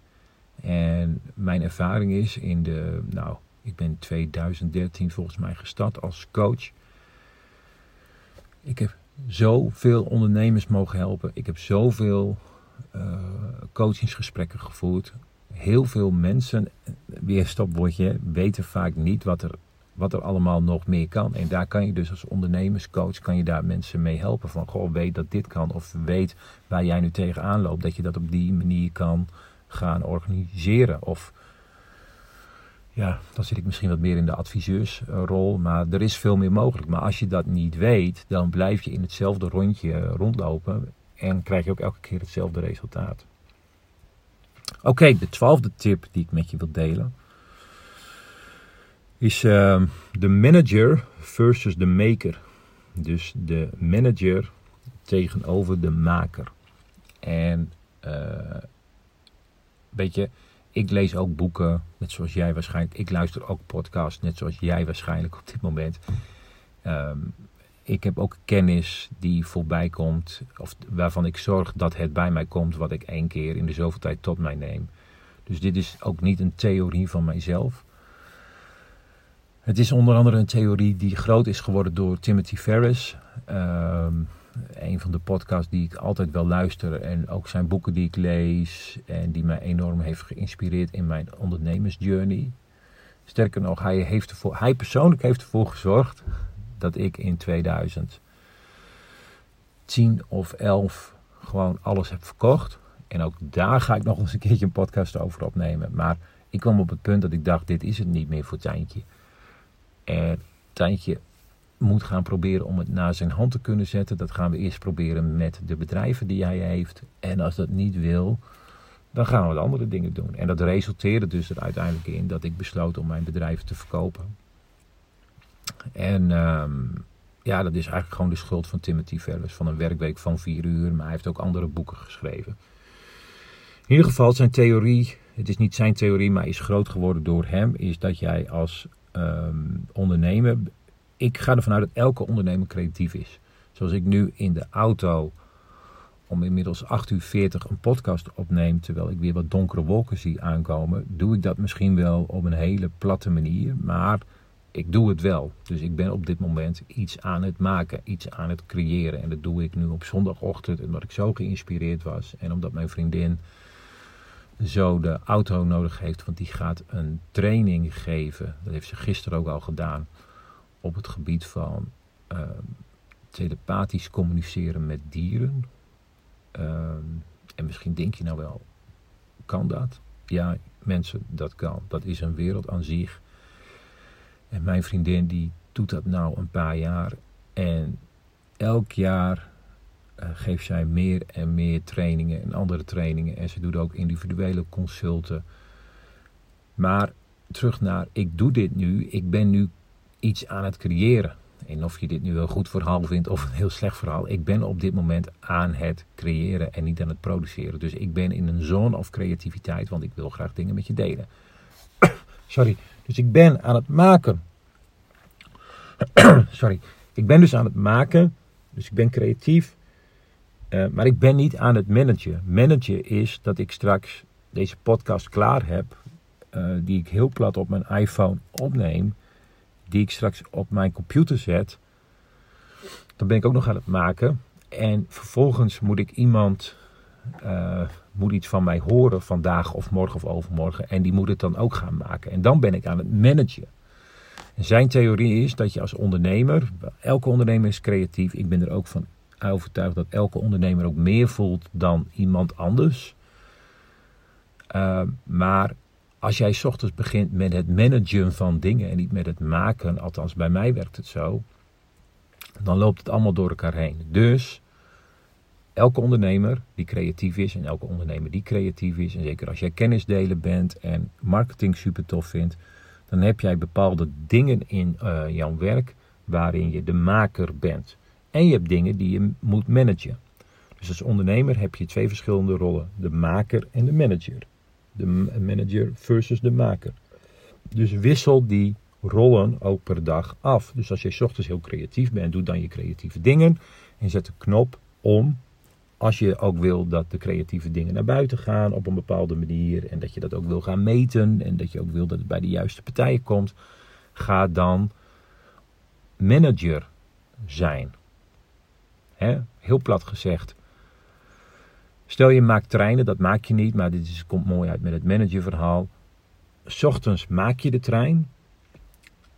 S2: En mijn ervaring is in de, nou, ik ben 2013 volgens mij gestart als coach. Ik heb zoveel ondernemers mogen helpen. Ik heb zoveel uh, coachingsgesprekken gevoerd. Heel veel mensen, weer stopwoordje, weten vaak niet wat er, wat er allemaal nog meer kan. En daar kan je dus als ondernemerscoach kan je daar mensen mee helpen. Van goh, weet dat dit kan. Of weet waar jij nu tegenaan loopt. Dat je dat op die manier kan gaan organiseren. Of ja, dan zit ik misschien wat meer in de adviseursrol. Maar er is veel meer mogelijk. Maar als je dat niet weet, dan blijf je in hetzelfde rondje rondlopen. En krijg je ook elke keer hetzelfde resultaat. Oké, de twaalfde tip die ik met je wil delen. Is uh, de manager versus de maker. Dus de manager tegenover de maker. En uh, weet je, ik lees ook boeken, net zoals jij waarschijnlijk. Ik luister ook podcasts, net zoals jij waarschijnlijk op dit moment. Um, ik heb ook kennis die voorbij komt, of waarvan ik zorg dat het bij mij komt, wat ik één keer in de zoveel tijd tot mij neem. Dus dit is ook niet een theorie van mijzelf. Het is onder andere een theorie die groot is geworden door Timothy Ferris. Um, een van de podcasts die ik altijd wel luister. En ook zijn boeken die ik lees. En die mij enorm heeft geïnspireerd in mijn ondernemersjourney. Sterker nog, hij, heeft ervoor, hij persoonlijk heeft ervoor gezorgd dat ik in 2010 of 11 gewoon alles heb verkocht. En ook daar ga ik nog eens een keertje een podcast over opnemen. Maar ik kwam op het punt dat ik dacht, dit is het niet meer voor Tijntje. En Tijntje moet gaan proberen om het naar zijn hand te kunnen zetten. Dat gaan we eerst proberen met de bedrijven die hij heeft. En als dat niet wil, dan gaan we de andere dingen doen. En dat resulteerde dus er uiteindelijk in dat ik besloot om mijn bedrijf te verkopen. En ehm, ja, dat is eigenlijk gewoon de schuld van Timothy Ferris. Van een werkweek van vier uur. Maar hij heeft ook andere boeken geschreven. In ieder geval, zijn theorie, het is niet zijn theorie, maar is groot geworden door hem, is dat jij als ehm, ondernemer ik ga ervan uit dat elke ondernemer creatief is. Zoals ik nu in de auto om inmiddels 8 uur 40 een podcast opneem, terwijl ik weer wat donkere wolken zie aankomen, doe ik dat misschien wel op een hele platte manier, maar ik doe het wel. Dus ik ben op dit moment iets aan het maken, iets aan het creëren. En dat doe ik nu op zondagochtend, omdat ik zo geïnspireerd was en omdat mijn vriendin zo de auto nodig heeft, want die gaat een training geven. Dat heeft ze gisteren ook al gedaan op het gebied van uh, telepathisch communiceren met dieren. Ehm, en misschien denk je nou wel, kan dat? Ja, mensen, dat kan. Dat is een wereld aan zich. En mijn vriendin die doet dat nou een paar jaar. En elk jaar uh, geeft zij meer en meer trainingen en andere trainingen. En ze doet ook individuele consulten. Maar terug naar, ik doe dit nu. Ik ben nu iets aan het creëren. En of je dit nu een goed verhaal vindt of een heel slecht verhaal. Ik ben op dit moment aan het creëren en niet aan het produceren. Dus ik ben in een zone of creativiteit, want ik wil graag dingen met je delen. Sorry. Dus ik ben aan het maken. Sorry. Ik ben dus aan het maken. Dus ik ben creatief. Uh, maar ik ben niet aan het managen. Managen is dat ik straks deze podcast klaar heb. Uh, die ik heel plat op mijn iPhone opneem die ik straks op mijn computer zet. Dan ben ik ook nog aan het maken. En vervolgens moet ik iemand, uh, moet iets van mij horen vandaag of morgen of overmorgen. En die moet het dan ook gaan maken. En dan ben ik aan het managen. En zijn theorie is dat je als ondernemer, elke ondernemer is creatief. Ik ben er ook van overtuigd dat elke ondernemer ook meer voelt dan iemand anders. Uh, maar als jij ochtends begint met het managen van dingen en niet met het maken, althans bij mij werkt het zo, dan loopt het allemaal door elkaar heen. Dus elke ondernemer die creatief is en elke ondernemer die creatief is, en zeker als jij kennisdelen bent en marketing super tof vindt, dan heb jij bepaalde dingen in uh, jouw werk waarin je de maker bent. En je hebt dingen die je moet managen. Dus als ondernemer heb je twee verschillende rollen: de maker en de manager. De manager versus de maker. Dus wissel die rollen ook per dag af. Dus als je ochtends heel creatief bent, doe dan je creatieve dingen en zet de knop om. Als je ook wil dat de creatieve dingen naar buiten gaan op een bepaalde manier en dat je dat ook wil gaan meten en dat je ook wil dat het bij de juiste partijen komt, ga dan manager zijn. Heel plat gezegd. Stel je maakt treinen, dat maak je niet, maar dit is, komt mooi uit met het managerverhaal. Ochtends maak je de trein.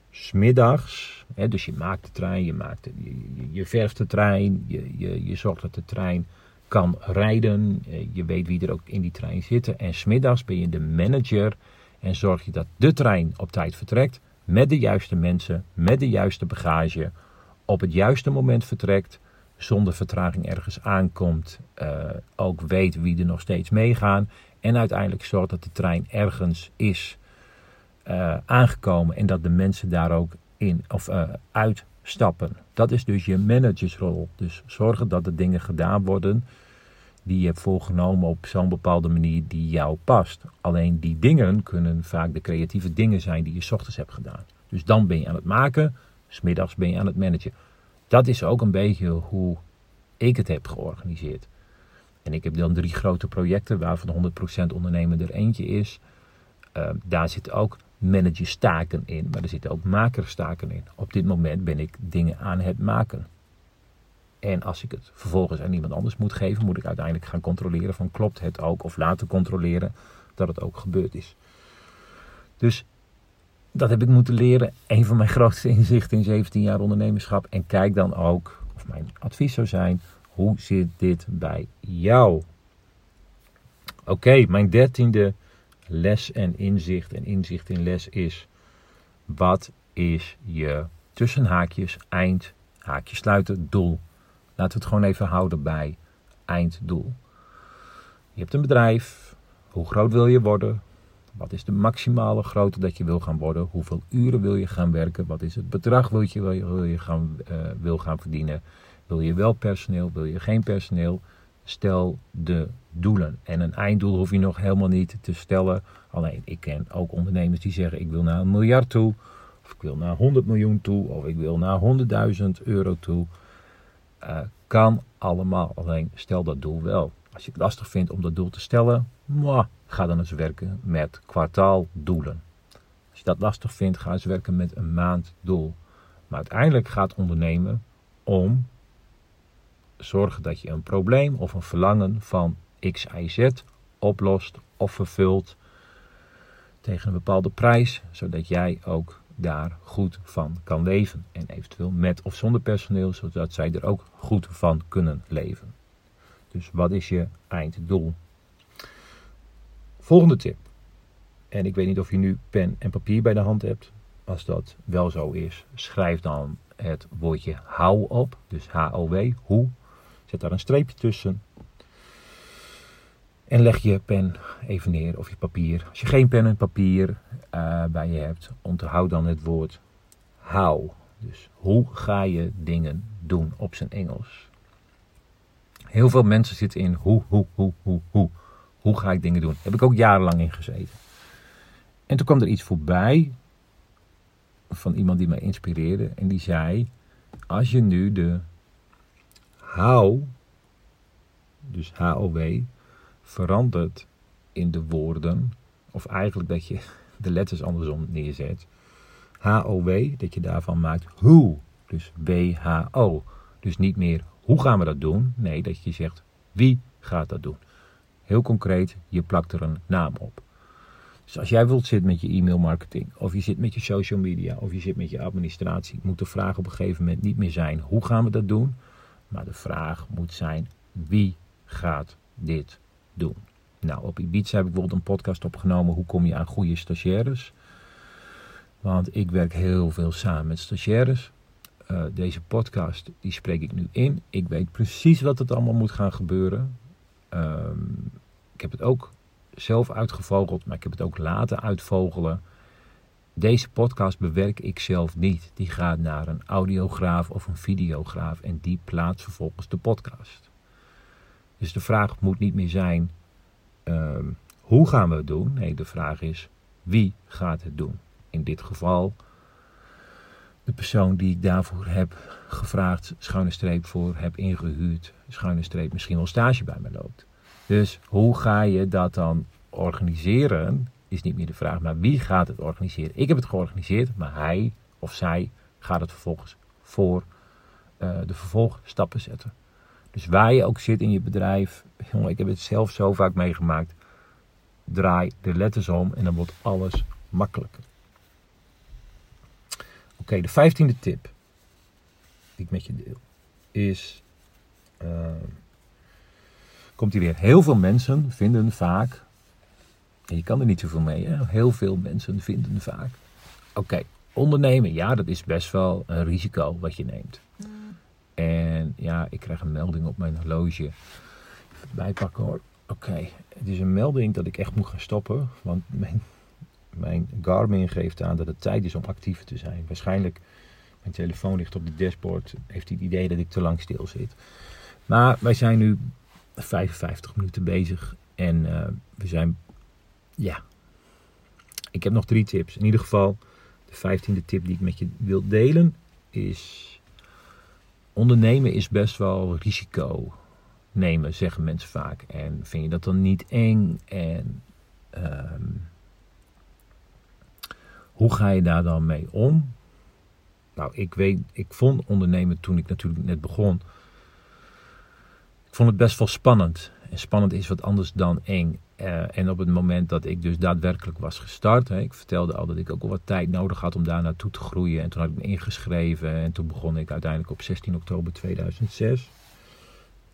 S2: Smiddags, hè, dus je maakt de trein, je, maakt de, je, je, verft de trein, je, je, je zorgt dat de trein kan rijden. Eh, je weet wie er ook in die trein zitten. En smiddags ben je de manager en zorg je dat de trein op tijd vertrekt. Met de juiste mensen, met de juiste bagage, op het juiste moment vertrekt zonder vertraging ergens aankomt, uh, ook weet wie er nog steeds meegaan. En uiteindelijk zorgt dat de trein ergens is uh, aangekomen en dat de mensen daar ook in of uh, uitstappen. Dat is dus je managersrol. Dus zorgen dat de dingen gedaan worden die je hebt voorgenomen op zo'n bepaalde manier die jou past. Alleen die dingen kunnen vaak de creatieve dingen zijn die je s ochtends hebt gedaan. Dus dan ben je aan het maken, smiddags ben je aan het managen. Dat is ook een beetje hoe ik het heb georganiseerd. En ik heb dan drie grote projecten, waarvan 100% ondernemen er eentje is. Uh, daar zitten ook managerstaken in, maar er zitten ook makerstaken in. Op dit moment ben ik dingen aan het maken. En als ik het vervolgens aan iemand anders moet geven, moet ik uiteindelijk gaan controleren van klopt het ook of laten controleren dat het ook gebeurd is. Dus dat heb ik moeten leren. Een van mijn grootste inzichten in 17 jaar ondernemerschap. En kijk dan ook, of mijn advies zou zijn, hoe zit dit bij jou? Oké, mijn dertiende les en inzicht en inzicht in les is: wat is je tussen haakjes, eind, haakjes sluiten, doel? Laten we het gewoon even houden bij einddoel. Je hebt een bedrijf. Hoe groot wil je worden? Wat is de maximale grootte dat je wil gaan worden? Hoeveel uren wil je gaan werken? Wat is het bedrag wil je, wil je, gaan, uh, wil gaan verdienen? Wil je wel personeel? Wil je geen personeel? Stel de doelen. En een einddoel hoef je nog helemaal niet te stellen. Alleen ik ken ook ondernemers die zeggen: ik wil naar een miljard toe. Of ik wil naar 100 miljoen toe. Of ik wil naar 100.000 euro toe. Uh, kan allemaal. Alleen stel dat doel wel. Als je het lastig vindt om dat doel te stellen, mwah, ga dan eens werken met kwartaaldoelen. Als je dat lastig vindt, ga eens werken met een maanddoel. Maar uiteindelijk gaat ondernemen om zorgen dat je een probleem of een verlangen van X, Y, Z oplost of vervult tegen een bepaalde prijs, zodat jij ook daar goed van kan leven. En eventueel met of zonder personeel, zodat zij er ook goed van kunnen leven. Dus wat is je einddoel? Volgende tip. En ik weet niet of je nu pen en papier bij de hand hebt. Als dat wel zo is, schrijf dan het woordje hou op. Dus H-O-W, hoe. Zet daar een streepje tussen. En leg je pen even neer of je papier. Als je geen pen en papier uh, bij je hebt, onthoud dan het woord how. Dus hoe ga je dingen doen op zijn Engels? Heel veel mensen zitten in hoe, hoe, hoe, hoe, hoe. Hoe ga ik dingen doen? Heb ik ook jarenlang in gezeten. En toen kwam er iets voorbij van iemand die mij inspireerde. En die zei: Als je nu de how, dus H-O-W, verandert in de woorden, of eigenlijk dat je de letters andersom neerzet. H-O-W, dat je daarvan maakt hoe, dus W-H-O. Dus niet meer hoe gaan we dat doen? Nee, dat je zegt wie gaat dat doen. Heel concreet, je plakt er een naam op. Dus als jij wilt zitten met je e-mail marketing, of je zit met je social media, of je zit met je administratie, moet de vraag op een gegeven moment niet meer zijn hoe gaan we dat doen, maar de vraag moet zijn wie gaat dit doen. Nou, op Ibiza heb ik bijvoorbeeld een podcast opgenomen, hoe kom je aan goede stagiaires? Want ik werk heel veel samen met stagiaires. Uh, deze podcast, die spreek ik nu in. Ik weet precies wat het allemaal moet gaan gebeuren. Uh, ik heb het ook zelf uitgevogeld, maar ik heb het ook laten uitvogelen. Deze podcast bewerk ik zelf niet. Die gaat naar een audiograaf of een videograaf en die plaatst vervolgens de podcast. Dus de vraag moet niet meer zijn: ehm, hoe gaan we het doen? Nee, de vraag is: wie gaat het doen? In dit geval de persoon die ik daarvoor heb gevraagd, schuine streep voor heb ingehuurd, schuine streep misschien wel stage bij me loopt. Dus hoe ga je dat dan organiseren? Is niet meer de vraag, maar wie gaat het organiseren? Ik heb het georganiseerd, maar hij of zij gaat het vervolgens voor uh, de vervolgstappen zetten. Dus waar je ook zit in je bedrijf, jongen, ik heb het zelf zo vaak meegemaakt. Draai de letters om en dan wordt alles makkelijker. Oké, de vijftiende tip die ik met je deel is. Uh, komt hier weer. Heel veel mensen vinden vaak. En je kan er niet zoveel mee, hè? heel veel mensen vinden vaak. Oké, ondernemen, ja, dat is best wel een risico wat je neemt. En ja, ik krijg een melding op mijn horloge. Even bijpakken hoor. Oké, het is een melding dat ik echt moet gaan stoppen. Want mijn, mijn Garmin geeft aan dat het tijd is om actief te zijn. Waarschijnlijk, mijn telefoon ligt op de dashboard. Heeft hij het idee dat ik te lang stil zit. Maar wij zijn nu 55 minuten bezig. En uh, we zijn, ja. Ik heb nog drie tips. In ieder geval, de vijftiende tip die ik met je wil delen is ondernemen is best wel risico nemen, zeggen mensen vaak. En vind je dat dan niet eng? En ehm, hoe ga je daar dan mee om? Nou, ik weet, ik vond ondernemen toen ik natuurlijk net begon. Ik vond het best wel spannend. En spannend is wat anders dan eng. Uh, en op het moment dat ik dus daadwerkelijk was gestart, hè, ik vertelde al dat ik ook al wat tijd nodig had om daar naartoe te groeien. En toen had ik me ingeschreven en toen begon ik uiteindelijk op 16 oktober 2006.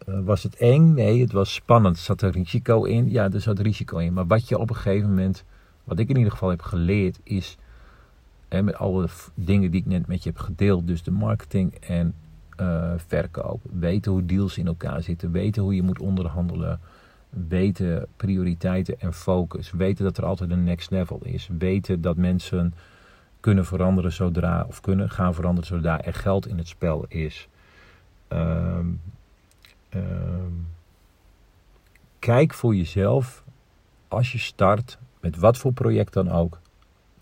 S2: Uh, eh, was het eng? Nee, het was spannend. Zat er risico in? Ja, er zat risico in. Maar wat je op een gegeven moment, wat ik in ieder geval heb geleerd, is met alle dingen die ik net met je heb gedeeld, dus de marketing en uh, verkoop, weten hoe deals in elkaar zitten, weten hoe je moet onderhandelen weten prioriteiten en focus. Weten dat er altijd een next level is. Weten dat mensen kunnen veranderen zodra, of kunnen gaan veranderen zodra er geld in het spel is. Um, um, kijk voor jezelf als je start met wat voor project dan ook.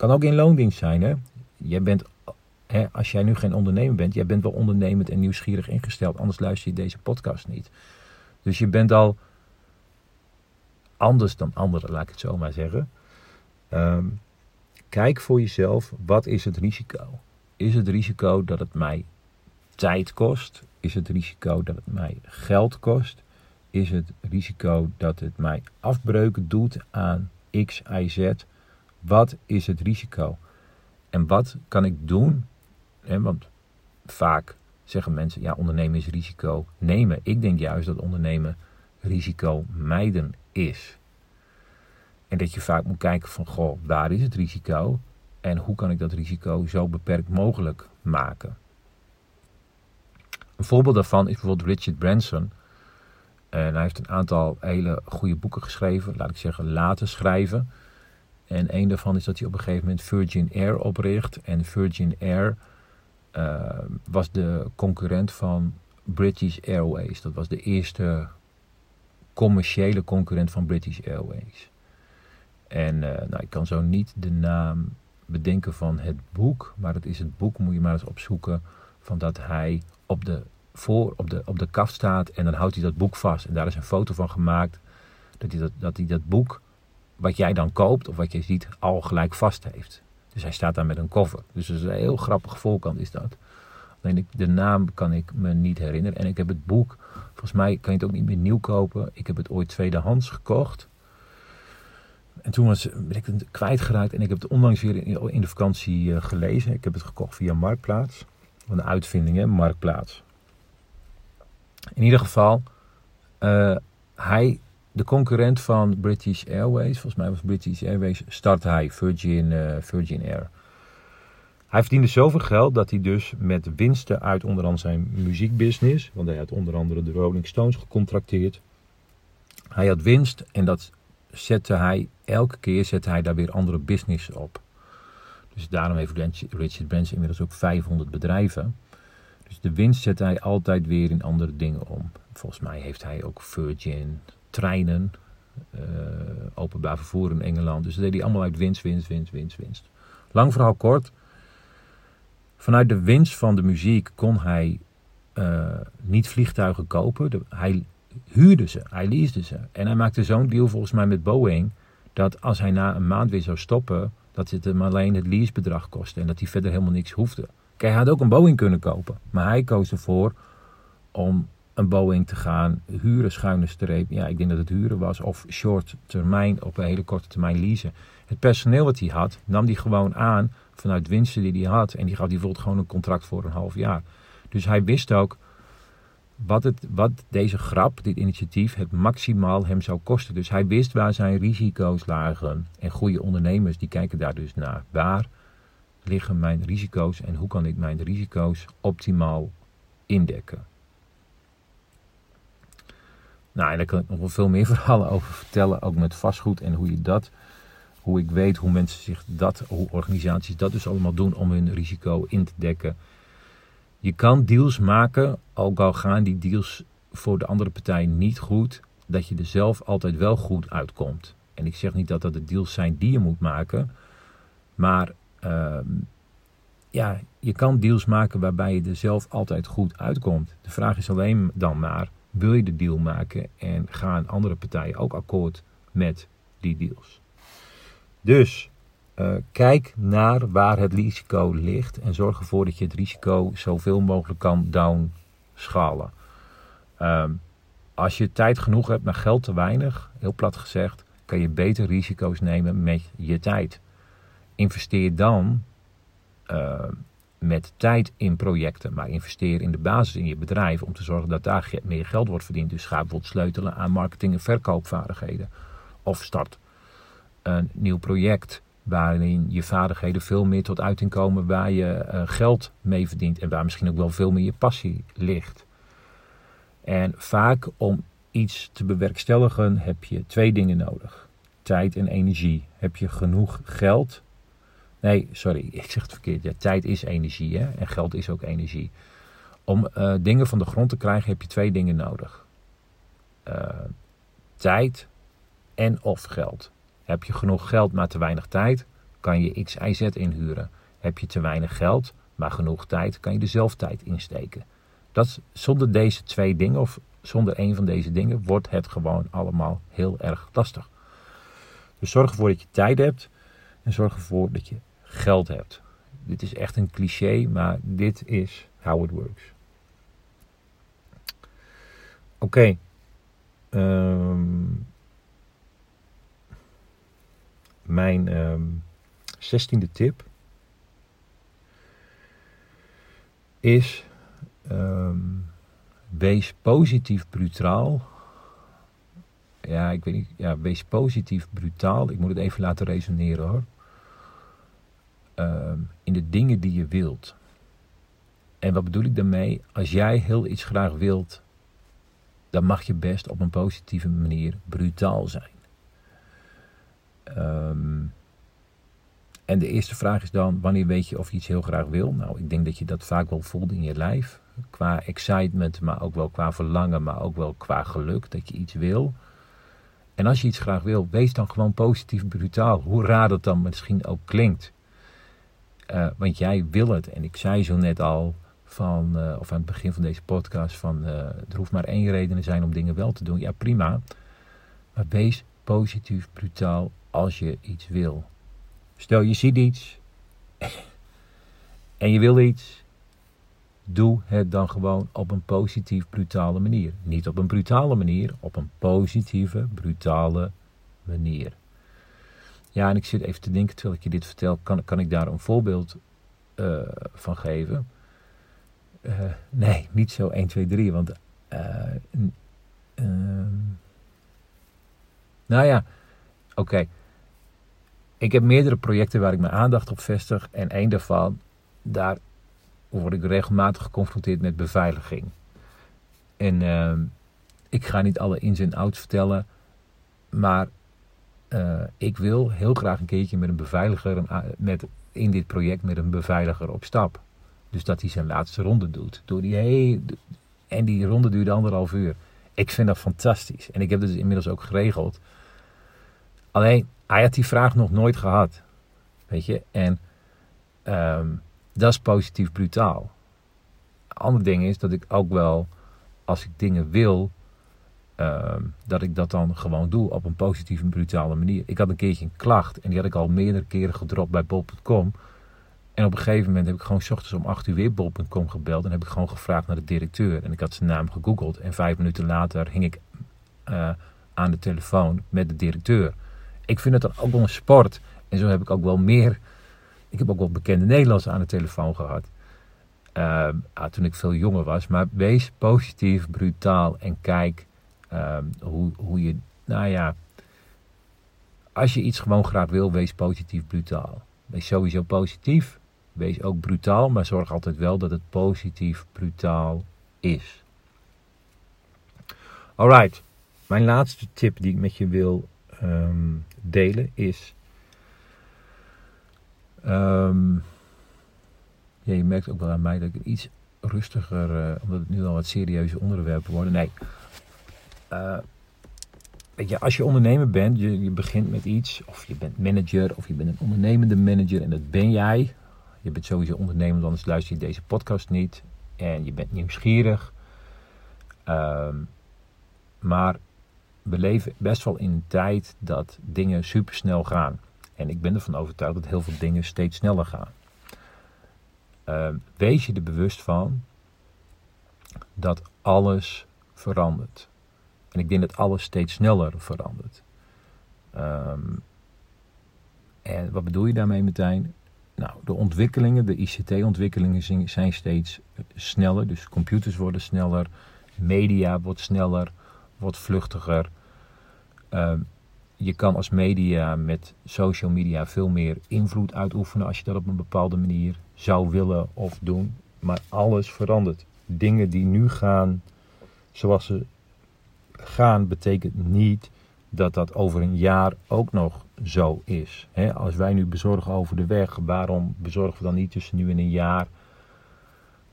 S2: Kan ook in loondienst zijn. Hè? Jij bent, hè, als jij nu geen ondernemer bent, jij bent wel ondernemend en nieuwsgierig ingesteld. Anders luister je deze podcast niet. Dus je bent al anders dan anderen, laat ik het zo maar zeggen. Ehm, kijk voor jezelf, wat is het risico? Is het risico dat het mij tijd kost? Is het risico dat het mij geld kost? Is het risico dat het mij afbreuken doet aan X, Y, Z? Wat is het risico? En wat kan ik doen? want vaak zeggen mensen, ja, ondernemen is risico nemen. Ik denk juist dat ondernemen risico mijden is. En dat je vaak moet kijken van, goh, waar is het risico? En hoe kan ik dat risico zo beperkt mogelijk maken? Een voorbeeld daarvan is bijvoorbeeld Richard Branson. En hij heeft een aantal hele goede boeken geschreven, laat ik zeggen laten schrijven. En een daarvan is dat hij op een gegeven moment Virgin Air opricht. En Virgin Air uh, was de concurrent van British Airways. Dat was de eerste commerciële concurrent van British Airways. En uh, nou, ik kan zo niet de naam bedenken van het boek, maar het is het boek, moet je maar eens opzoeken, van dat hij op de, voor, op de, op de kaf staat en dan houdt hij dat boek vast. En daar is een foto van gemaakt dat hij dat, dat, hij dat boek, wat jij dan koopt of wat je ziet, al gelijk vast heeft. Dus hij staat daar met een koffer. Dus dat is een heel grappig voorkant is dat. Alleen de naam kan ik me niet herinneren. En ik heb het boek, volgens mij kan je het ook niet meer nieuw kopen. Ik heb het ooit tweedehands gekocht. En toen was, ben ik het kwijtgeraakt en ik heb het onlangs weer in, de vakantie eh, gelezen. Ik heb het gekocht via Marktplaats. Een uitvinding, hè? Marktplaats. In ieder geval, uh, hij, de concurrent van British Airways, volgens mij was British Airways, start hij, Virgin, uh, Virgin Air. Hij verdiende zoveel geld dat hij dus met winsten uit onder andere zijn muziekbusiness, want hij had onder andere de Rolling Stones gecontracteerd. Hij had winst en dat zette hij, elke keer zette hij daar weer andere business op. Dus daarom heeft Richard Branson inmiddels ook 500 bedrijven. Dus Dus de winst zet hij altijd weer in andere dingen om. Volgens mij heeft hij ook Virgin, treinen, uh, openbaar vervoer in Engeland. Dus dat deed hij allemaal uit winst, winst, winst, winst, winst. Lang verhaal kort. Vanuit de winst van de muziek kon hij uh, niet vliegtuigen kopen. Hij huurde ze, hij leasde ze. En hij maakte zo'n deal volgens mij met Boeing... dat als hij na een maand weer zou stoppen... dat het hem alleen het leasebedrag kostte... en dat hij verder helemaal niks hoefde. Kijk, hij had ook een Boeing kunnen kopen. Maar hij koos ervoor om een Boeing te gaan huren, schuine streep. Ja, ik denk dat het huren was. Of short termijn, op een hele korte termijn leasen. Het personeel wat hij had, nam hij gewoon aan vanuit winsten die hij had. En die gaf hij bijvoorbeeld gewoon een contract voor een half jaar. Dus hij wist ook wat, het, wat deze grap, dit initiatief, het maximaal hem zou kosten. Dus hij wist waar zijn risico's lagen. En goede ondernemers die kijken daar dus naar. Waar liggen mijn risico's en hoe kan ik mijn risico's optimaal indekken? Nou, en daar kan ik nog wel veel meer verhalen over vertellen, ook met vastgoed en hoe je dat, hoe ik weet hoe mensen zich dat, hoe organisaties dat dus allemaal doen om hun risico in te dekken. Je kan deals maken, ook al gaan die deals voor de andere partij niet goed, dat je er zelf altijd wel goed uitkomt. En ik zeg niet dat dat de deals zijn die je moet maken, maar uh, ja, je kan deals maken waarbij je er zelf altijd goed uitkomt. De vraag is alleen dan maar, wil je de deal maken en gaan andere partijen ook akkoord met die deals? Dus uh, kijk naar waar het risico ligt en zorg ervoor dat je het risico zoveel mogelijk kan downschalen. Um, als je tijd genoeg hebt, maar geld te weinig, heel plat gezegd, kan je beter risico's nemen met je tijd. Investeer dan uh, met tijd in projecten, maar investeer in de basis in je bedrijf om te zorgen dat daar meer geld wordt verdiend. Dus ga bijvoorbeeld sleutelen aan marketing en verkoopvaardigheden. Of start een nieuw project waarin je vaardigheden veel meer tot uiting komen, waar je uh, geld mee verdient en waar misschien ook wel veel meer je passie ligt. En vaak om iets te bewerkstelligen heb je twee dingen nodig: tijd en energie. Heb je genoeg geld? Nee, sorry, ik zeg het verkeerd. Ja, tijd is energie hè? en geld is ook energie. Om uh, dingen van de grond te krijgen heb je twee dingen nodig: uh, tijd en of geld. Heb je genoeg geld, maar te weinig tijd, kan je X, Y, Z inhuren. Heb je te weinig geld, maar genoeg tijd, kan je er zelf tijd insteken. Dat, zonder deze twee dingen, of zonder een van deze dingen, wordt het gewoon allemaal heel erg lastig. Dus zorg ervoor dat je tijd hebt en zorg ervoor dat je geld hebt. Dit is echt een cliché, maar dit is how it works. Oké. Um, mijn um, zestiende tip is: um, wees positief brutaal. Ja, ik weet niet. Ja, wees positief brutaal. Ik moet het even laten resoneren hoor. Um, in de dingen die je wilt. En wat bedoel ik daarmee? Als jij heel iets graag wilt, dan mag je best op een positieve manier brutaal zijn. Um, en de eerste vraag is dan, wanneer weet je of je iets heel graag wil? Nou, ik denk dat je dat vaak wel voelt in je lijf. Qua excitement, maar ook wel qua verlangen, maar ook wel qua geluk dat je iets wil. En als je iets graag wil, wees dan gewoon positief brutaal. Hoe raar dat dan misschien ook klinkt. Uh, want jij wil het. En ik zei zo net al, van, uh, of aan het begin van deze podcast, van uh, er hoeft maar één reden te zijn om dingen wel te doen. Ja, prima. Maar wees positief brutaal als je iets wil. Stel je ziet iets en je wil iets, doe het dan gewoon op een positief brutale manier. Niet op een brutale manier, op een positieve brutale manier. Ja, en ik zit even te denken terwijl ik je dit vertel, kan, kan ik daar een voorbeeld uh, van geven? Uh, nee, niet zo 1, 2, 3, want. Uh, nou ja, oké. Ik heb meerdere projecten waar ik mijn aandacht op vestig. En één daarvan, daar word ik regelmatig geconfronteerd met beveiliging. En uh, ik ga niet alle ins en outs vertellen. Maar uh, ik wil heel graag een keertje met een beveiliger, met, in dit project met een beveiliger op stap. Dus dat hij zijn laatste ronde doet. Door die en die ronde duurde anderhalf uur. Ik vind dat fantastisch. En ik heb het dus inmiddels ook geregeld. Alleen, hij had die vraag nog nooit gehad. Weet je? En ehm, dat is positief brutaal. Ander ding is dat ik ook wel, als ik dingen wil, ehm, dat ik dat dan gewoon doe op een positieve en brutale manier. Ik had een keertje een klacht en die had ik al meerdere keren gedropt bij bol.com. En op een gegeven moment heb ik gewoon s ochtends om 8 uur weer bol.com gebeld. En heb ik gewoon gevraagd naar de directeur. En ik had zijn naam gegoogeld. En vijf minuten later hing ik uh, aan de telefoon met de directeur. Ik vind het dan ook wel een sport. En zo heb ik ook wel meer. Ik heb ook wel bekende Nederlanders aan de telefoon gehad. Uh, toen ik veel jonger was. Maar wees positief, brutaal. En kijk uh, hoe, hoe je. Nou ja. Als je iets gewoon graag wil, wees positief, brutaal. Wees sowieso positief. Wees ook brutaal, maar zorg altijd wel dat het positief brutaal is. Alright, mijn laatste tip die ik met je wil um, delen is. Ja, je merkt ook wel aan mij dat ik iets rustiger, uh, omdat het nu al wat serieuze onderwerpen worden. Nee. Uh, weet je, als je ondernemer bent, je, je begint met iets, of je bent manager, of je bent een ondernemende manager en dat ben jij. Je bent sowieso ondernemer, anders luister je deze podcast niet. En je bent nieuwsgierig. Um, maar we leven best wel in een tijd dat dingen supersnel gaan. En ik ben ervan overtuigd dat heel veel dingen steeds sneller gaan. Uh, wees je er bewust van dat alles verandert. En ik denk dat alles steeds sneller verandert. Um, en wat bedoel je daarmee meteen? Nou, de ontwikkelingen, de ICT-ontwikkelingen zijn steeds sneller. Dus computers worden sneller, media wordt sneller, wordt vluchtiger. Uh, je kan als media met social media veel meer invloed uitoefenen als je dat op een bepaalde manier zou willen of doen. Maar alles verandert. Dingen die nu gaan zoals ze gaan, betekent niet dat dat over een jaar ook nog zo is. als wij nu bezorgen over de weg, waarom bezorgen we dan niet tussen nu en een jaar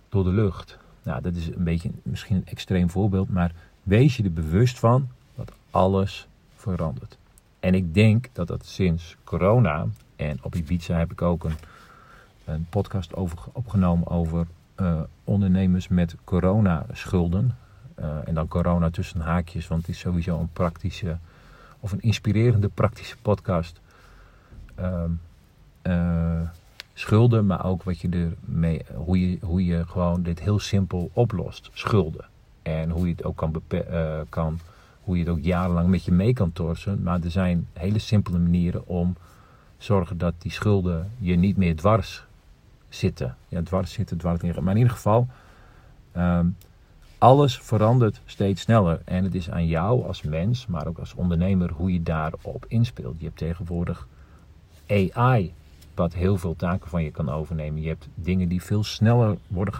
S2: door de lucht? Nou, dat is een beetje misschien een extreem voorbeeld, maar wees je er bewust van dat alles verandert. En ik denk dat dat sinds corona, en op Ibiza heb ik ook een, een podcast over, opgenomen over uh, ondernemers met coronaschulden. Uh, en dan corona tussen haakjes, want het is sowieso een praktische of een inspirerende praktische podcast. Uh, uh, schulden, maar ook wat je ermee, hoe je, hoe je gewoon dit heel simpel oplost. Schulden. En hoe je het ook kan, uh, kan hoe je het ook jarenlang met je mee kan torsen. Maar er zijn hele simpele manieren om zorgen dat die schulden je niet meer dwars zitten. Ja, dwars zitten, dwars liggen. Maar in ieder geval, um, alles verandert steeds sneller. En het is aan jou als mens, maar ook als ondernemer, hoe je daarop inspeelt. Je hebt tegenwoordig AI, wat heel veel taken van je kan overnemen. Je hebt dingen die veel sneller worden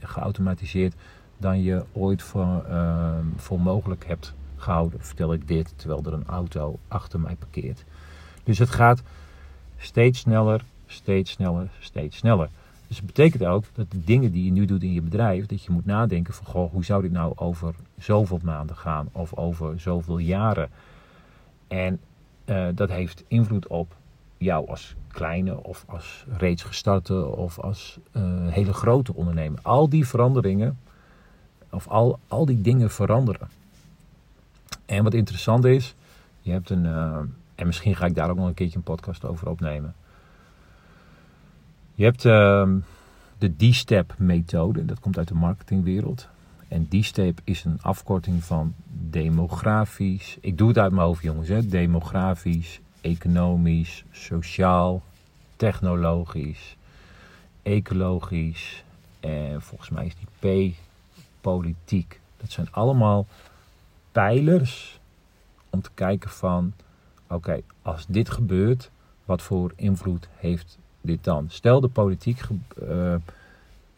S2: geautomatiseerd dan je ooit voor, uh, voor mogelijk hebt gehouden. Vertel ik dit terwijl er een auto achter mij parkeert. Dus het gaat steeds sneller, steeds sneller, steeds sneller. Dus het betekent ook dat de dingen die je nu doet in je bedrijf, dat je moet nadenken van goh, hoe zou dit nou over zoveel maanden gaan of over zoveel jaren. En uh, dat heeft invloed op jou als kleine of als reeds gestarte of als uh, hele grote ondernemer. Al die veranderingen of al, al die dingen veranderen. En wat interessant is, je hebt een, uh, en misschien ga ik daar ook nog een keertje een podcast over opnemen. Je hebt uh, de D-step methode, dat komt uit de marketingwereld. En D-step is een afkorting van demografisch. Ik doe het uit mijn hoofd, jongens. Hè? Demografisch, economisch, sociaal, technologisch, ecologisch. En volgens mij is die P politiek. Dat zijn allemaal pijlers om te kijken van, oké, als dit gebeurt, wat voor invloed heeft dan? Stel de politiek uh,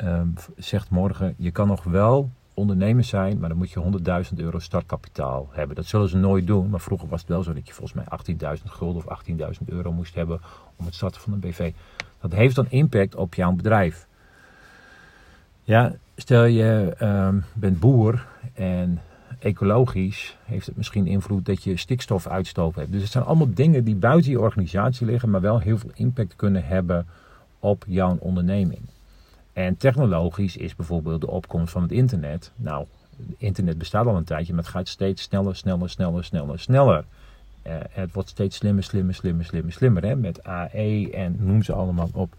S2: uh, zegt morgen, je kan nog wel ondernemer zijn, maar dan moet je 100.000 euro startkapitaal hebben. Dat zullen ze nooit doen, maar vroeger was het wel zo dat je volgens mij 18.000 gulden of 18.000 euro moest hebben om het starten van een BV. Dat heeft dan impact op jouw bedrijf. Ja, stel je ehm, bent boer en ecologisch heeft het misschien invloed dat je stikstofuitstoot hebt. Dus het zijn allemaal dingen die buiten je organisatie liggen, maar wel heel veel impact kunnen hebben op jouw onderneming. En technologisch is bijvoorbeeld de opkomst van het internet. Nou, internet bestaat al een tijdje, maar het gaat steeds sneller, sneller, sneller, sneller, sneller. Uh, het wordt steeds slimmer, slimmer, slimmer, slimmer, slimmer. Hè? Met AE en noem ze allemaal op.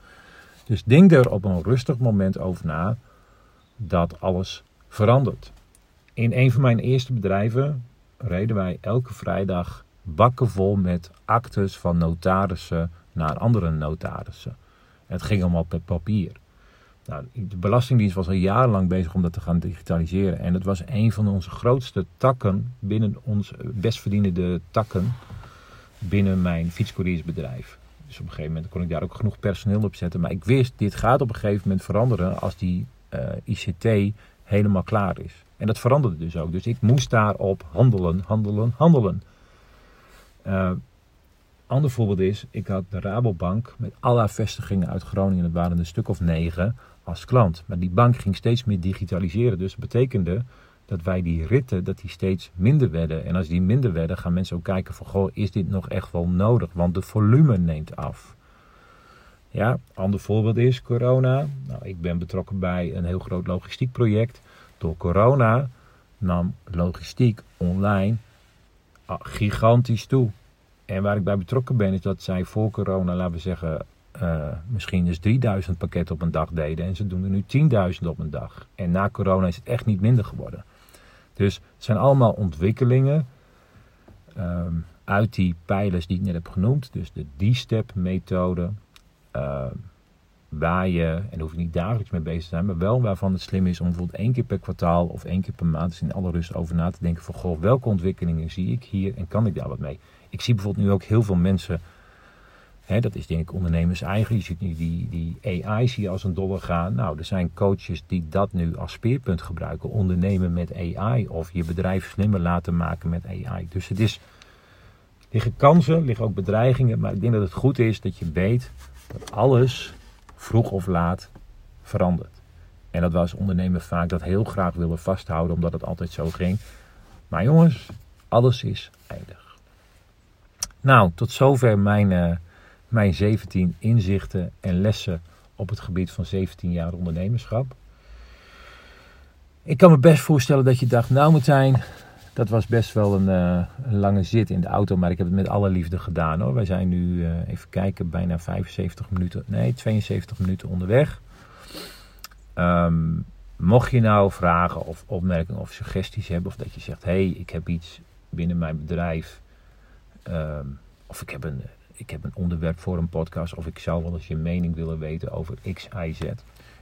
S2: Dus denk er op een rustig moment over na dat alles verandert. In een van mijn eerste bedrijven reden wij elke vrijdag bakken vol met actes van notarissen naar andere notarissen. Het ging allemaal per papier. Nou, de Belastingdienst was al jarenlang bezig om dat te gaan digitaliseren. En het was een van onze grootste takken binnen ons best verdienende takken binnen mijn fietscouriersbedrijf. Dus op een gegeven moment kon ik daar ook genoeg personeel op zetten. Maar ik wist, dit gaat op een gegeven moment veranderen als die eh, ICT helemaal klaar is. En dat veranderde dus ook. Dus ik moest daarop handelen, handelen, handelen. Uh, ander voorbeeld is, ik had de Rabobank met alle vestigingen uit Groningen, het waren een stuk of negen, als klant. Maar die bank ging steeds meer digitaliseren. Dus dat betekende dat wij die ritten, dat die steeds minder werden. En als die minder werden, gaan mensen ook kijken van, goh, is dit nog echt wel nodig? Want de volume neemt af. Ja, ander voorbeeld is corona. Nou, ik ben betrokken bij een heel groot logistiek project. Door corona nam logistiek online ah, gigantisch toe. En waar ik bij betrokken ben, is dat zij voor corona, laten we zeggen, uh, misschien eens 3000 pakketten op een dag deden. En ze doen er nu 10.000 op een dag. En na corona is het echt niet minder geworden. Dus het zijn allemaal ontwikkelingen um, uit die pijlers die ik net heb genoemd. Dus de D-step methode. Uh, waar je, en hoef je niet dagelijks mee bezig te zijn, maar wel waarvan het slim is om bijvoorbeeld één keer per kwartaal of één keer per maand eens in alle rust over na te denken van goh, welke ontwikkelingen zie ik hier en kan ik daar wat mee? Ik zie bijvoorbeeld nu ook heel veel mensen, hè, dat is denk ik ondernemers eigen, je ziet nu die, die AI zie je als een dollar gaan. Nou, er zijn coaches die dat nu als speerpunt gebruiken, ondernemen met AI of je bedrijf slimmer laten maken met AI. Dus het is, liggen kansen, liggen ook bedreigingen, maar ik denk dat het goed is dat je weet dat alles vroeg of laat verandert. En dat was ondernemer vaak dat heel graag willen vasthouden, omdat het altijd zo ging. Maar jongens, alles is eindig. Nou, tot zover mijn, uh, mijn 17 inzichten en lessen op het gebied van 17 jaar ondernemerschap. Ik kan me best voorstellen dat je dacht, nou Martijn, dat was best wel een, uh, een, lange zit in de auto, maar ik heb het met alle liefde gedaan hoor. Wij zijn nu, uh, even kijken, bijna 75 minuten, nee 72 minuten onderweg. Um, mocht je nou vragen of opmerkingen of suggesties hebben, of dat je zegt, hé, hey, ik heb iets binnen mijn bedrijf, um, of ik heb, een, ik heb een onderwerp voor een podcast, of ik zou wel eens je mening willen weten over X, Y, Z.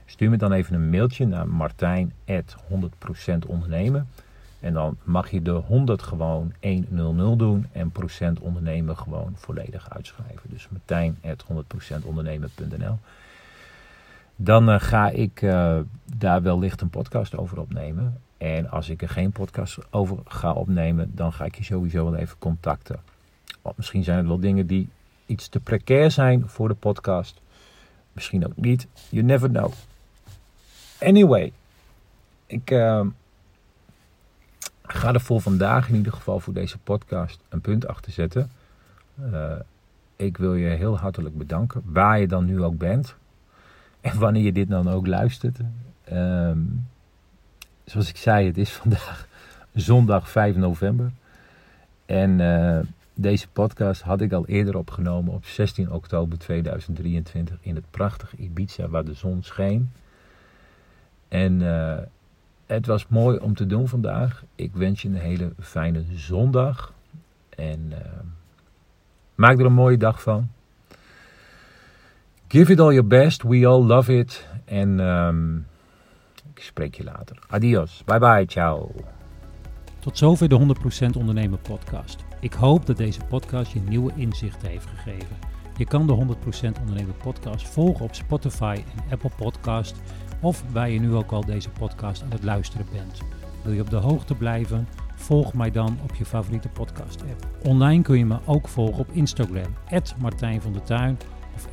S2: Stuur me dan even een mailtje naar martijn.100% ondernemen. En dan mag je de 100 gewoon 100 doen en procent ondernemen gewoon volledig uitschrijven. Dus martijn.100%ondernemen.nl Dan uh, ga ik uh, daar wellicht een podcast over opnemen. En als ik er geen podcast over ga opnemen, dan ga ik je sowieso wel even contacten. Want misschien zijn het wel dingen die iets te precair zijn voor de podcast. Misschien ook niet. You never know. Anyway, ik... Uh, ga er voor vandaag in ieder geval voor deze podcast een punt achter zetten. Uh, ik wil je heel hartelijk bedanken, waar je dan nu ook bent. En wanneer je dit dan ook luistert. Um, zoals ik zei, het is vandaag zondag 5 november. En uh, deze podcast had ik al eerder opgenomen op 16 oktober 2023 in het prachtige Ibiza waar de zon scheen. En uh, het was mooi om te doen vandaag. Ik wens je een hele fijne zondag. En uh, maak er een mooie dag van. Give it all your best. We all love it. En um, ik spreek je later. Adios. Bye bye. Ciao.
S1: Tot zover de 100% Ondernemer podcast. Ik hoop dat deze podcast je nieuwe inzichten heeft gegeven. Je kan de 100% Ondernemer podcast volgen op Spotify en Apple Podcast of waar je nu ook al deze podcast aan het luisteren bent. Wil je op de hoogte blijven? Volg mij dan op je favoriete podcast app. Online kun je me ook volgen op Instagram, Martijn van der Tuin of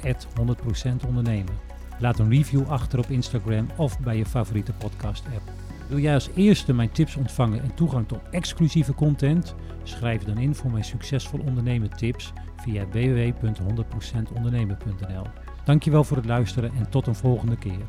S1: 100% ondernemen. Laat een review achter op Instagram of bij je favoriete podcast app. Wil jij als eerste mijn tips ontvangen en toegang tot exclusieve content? Schrijf dan in voor mijn succesvol ondernemen tips via www.100%ondernemen.nl. Dankjewel voor het luisteren en tot een volgende keer.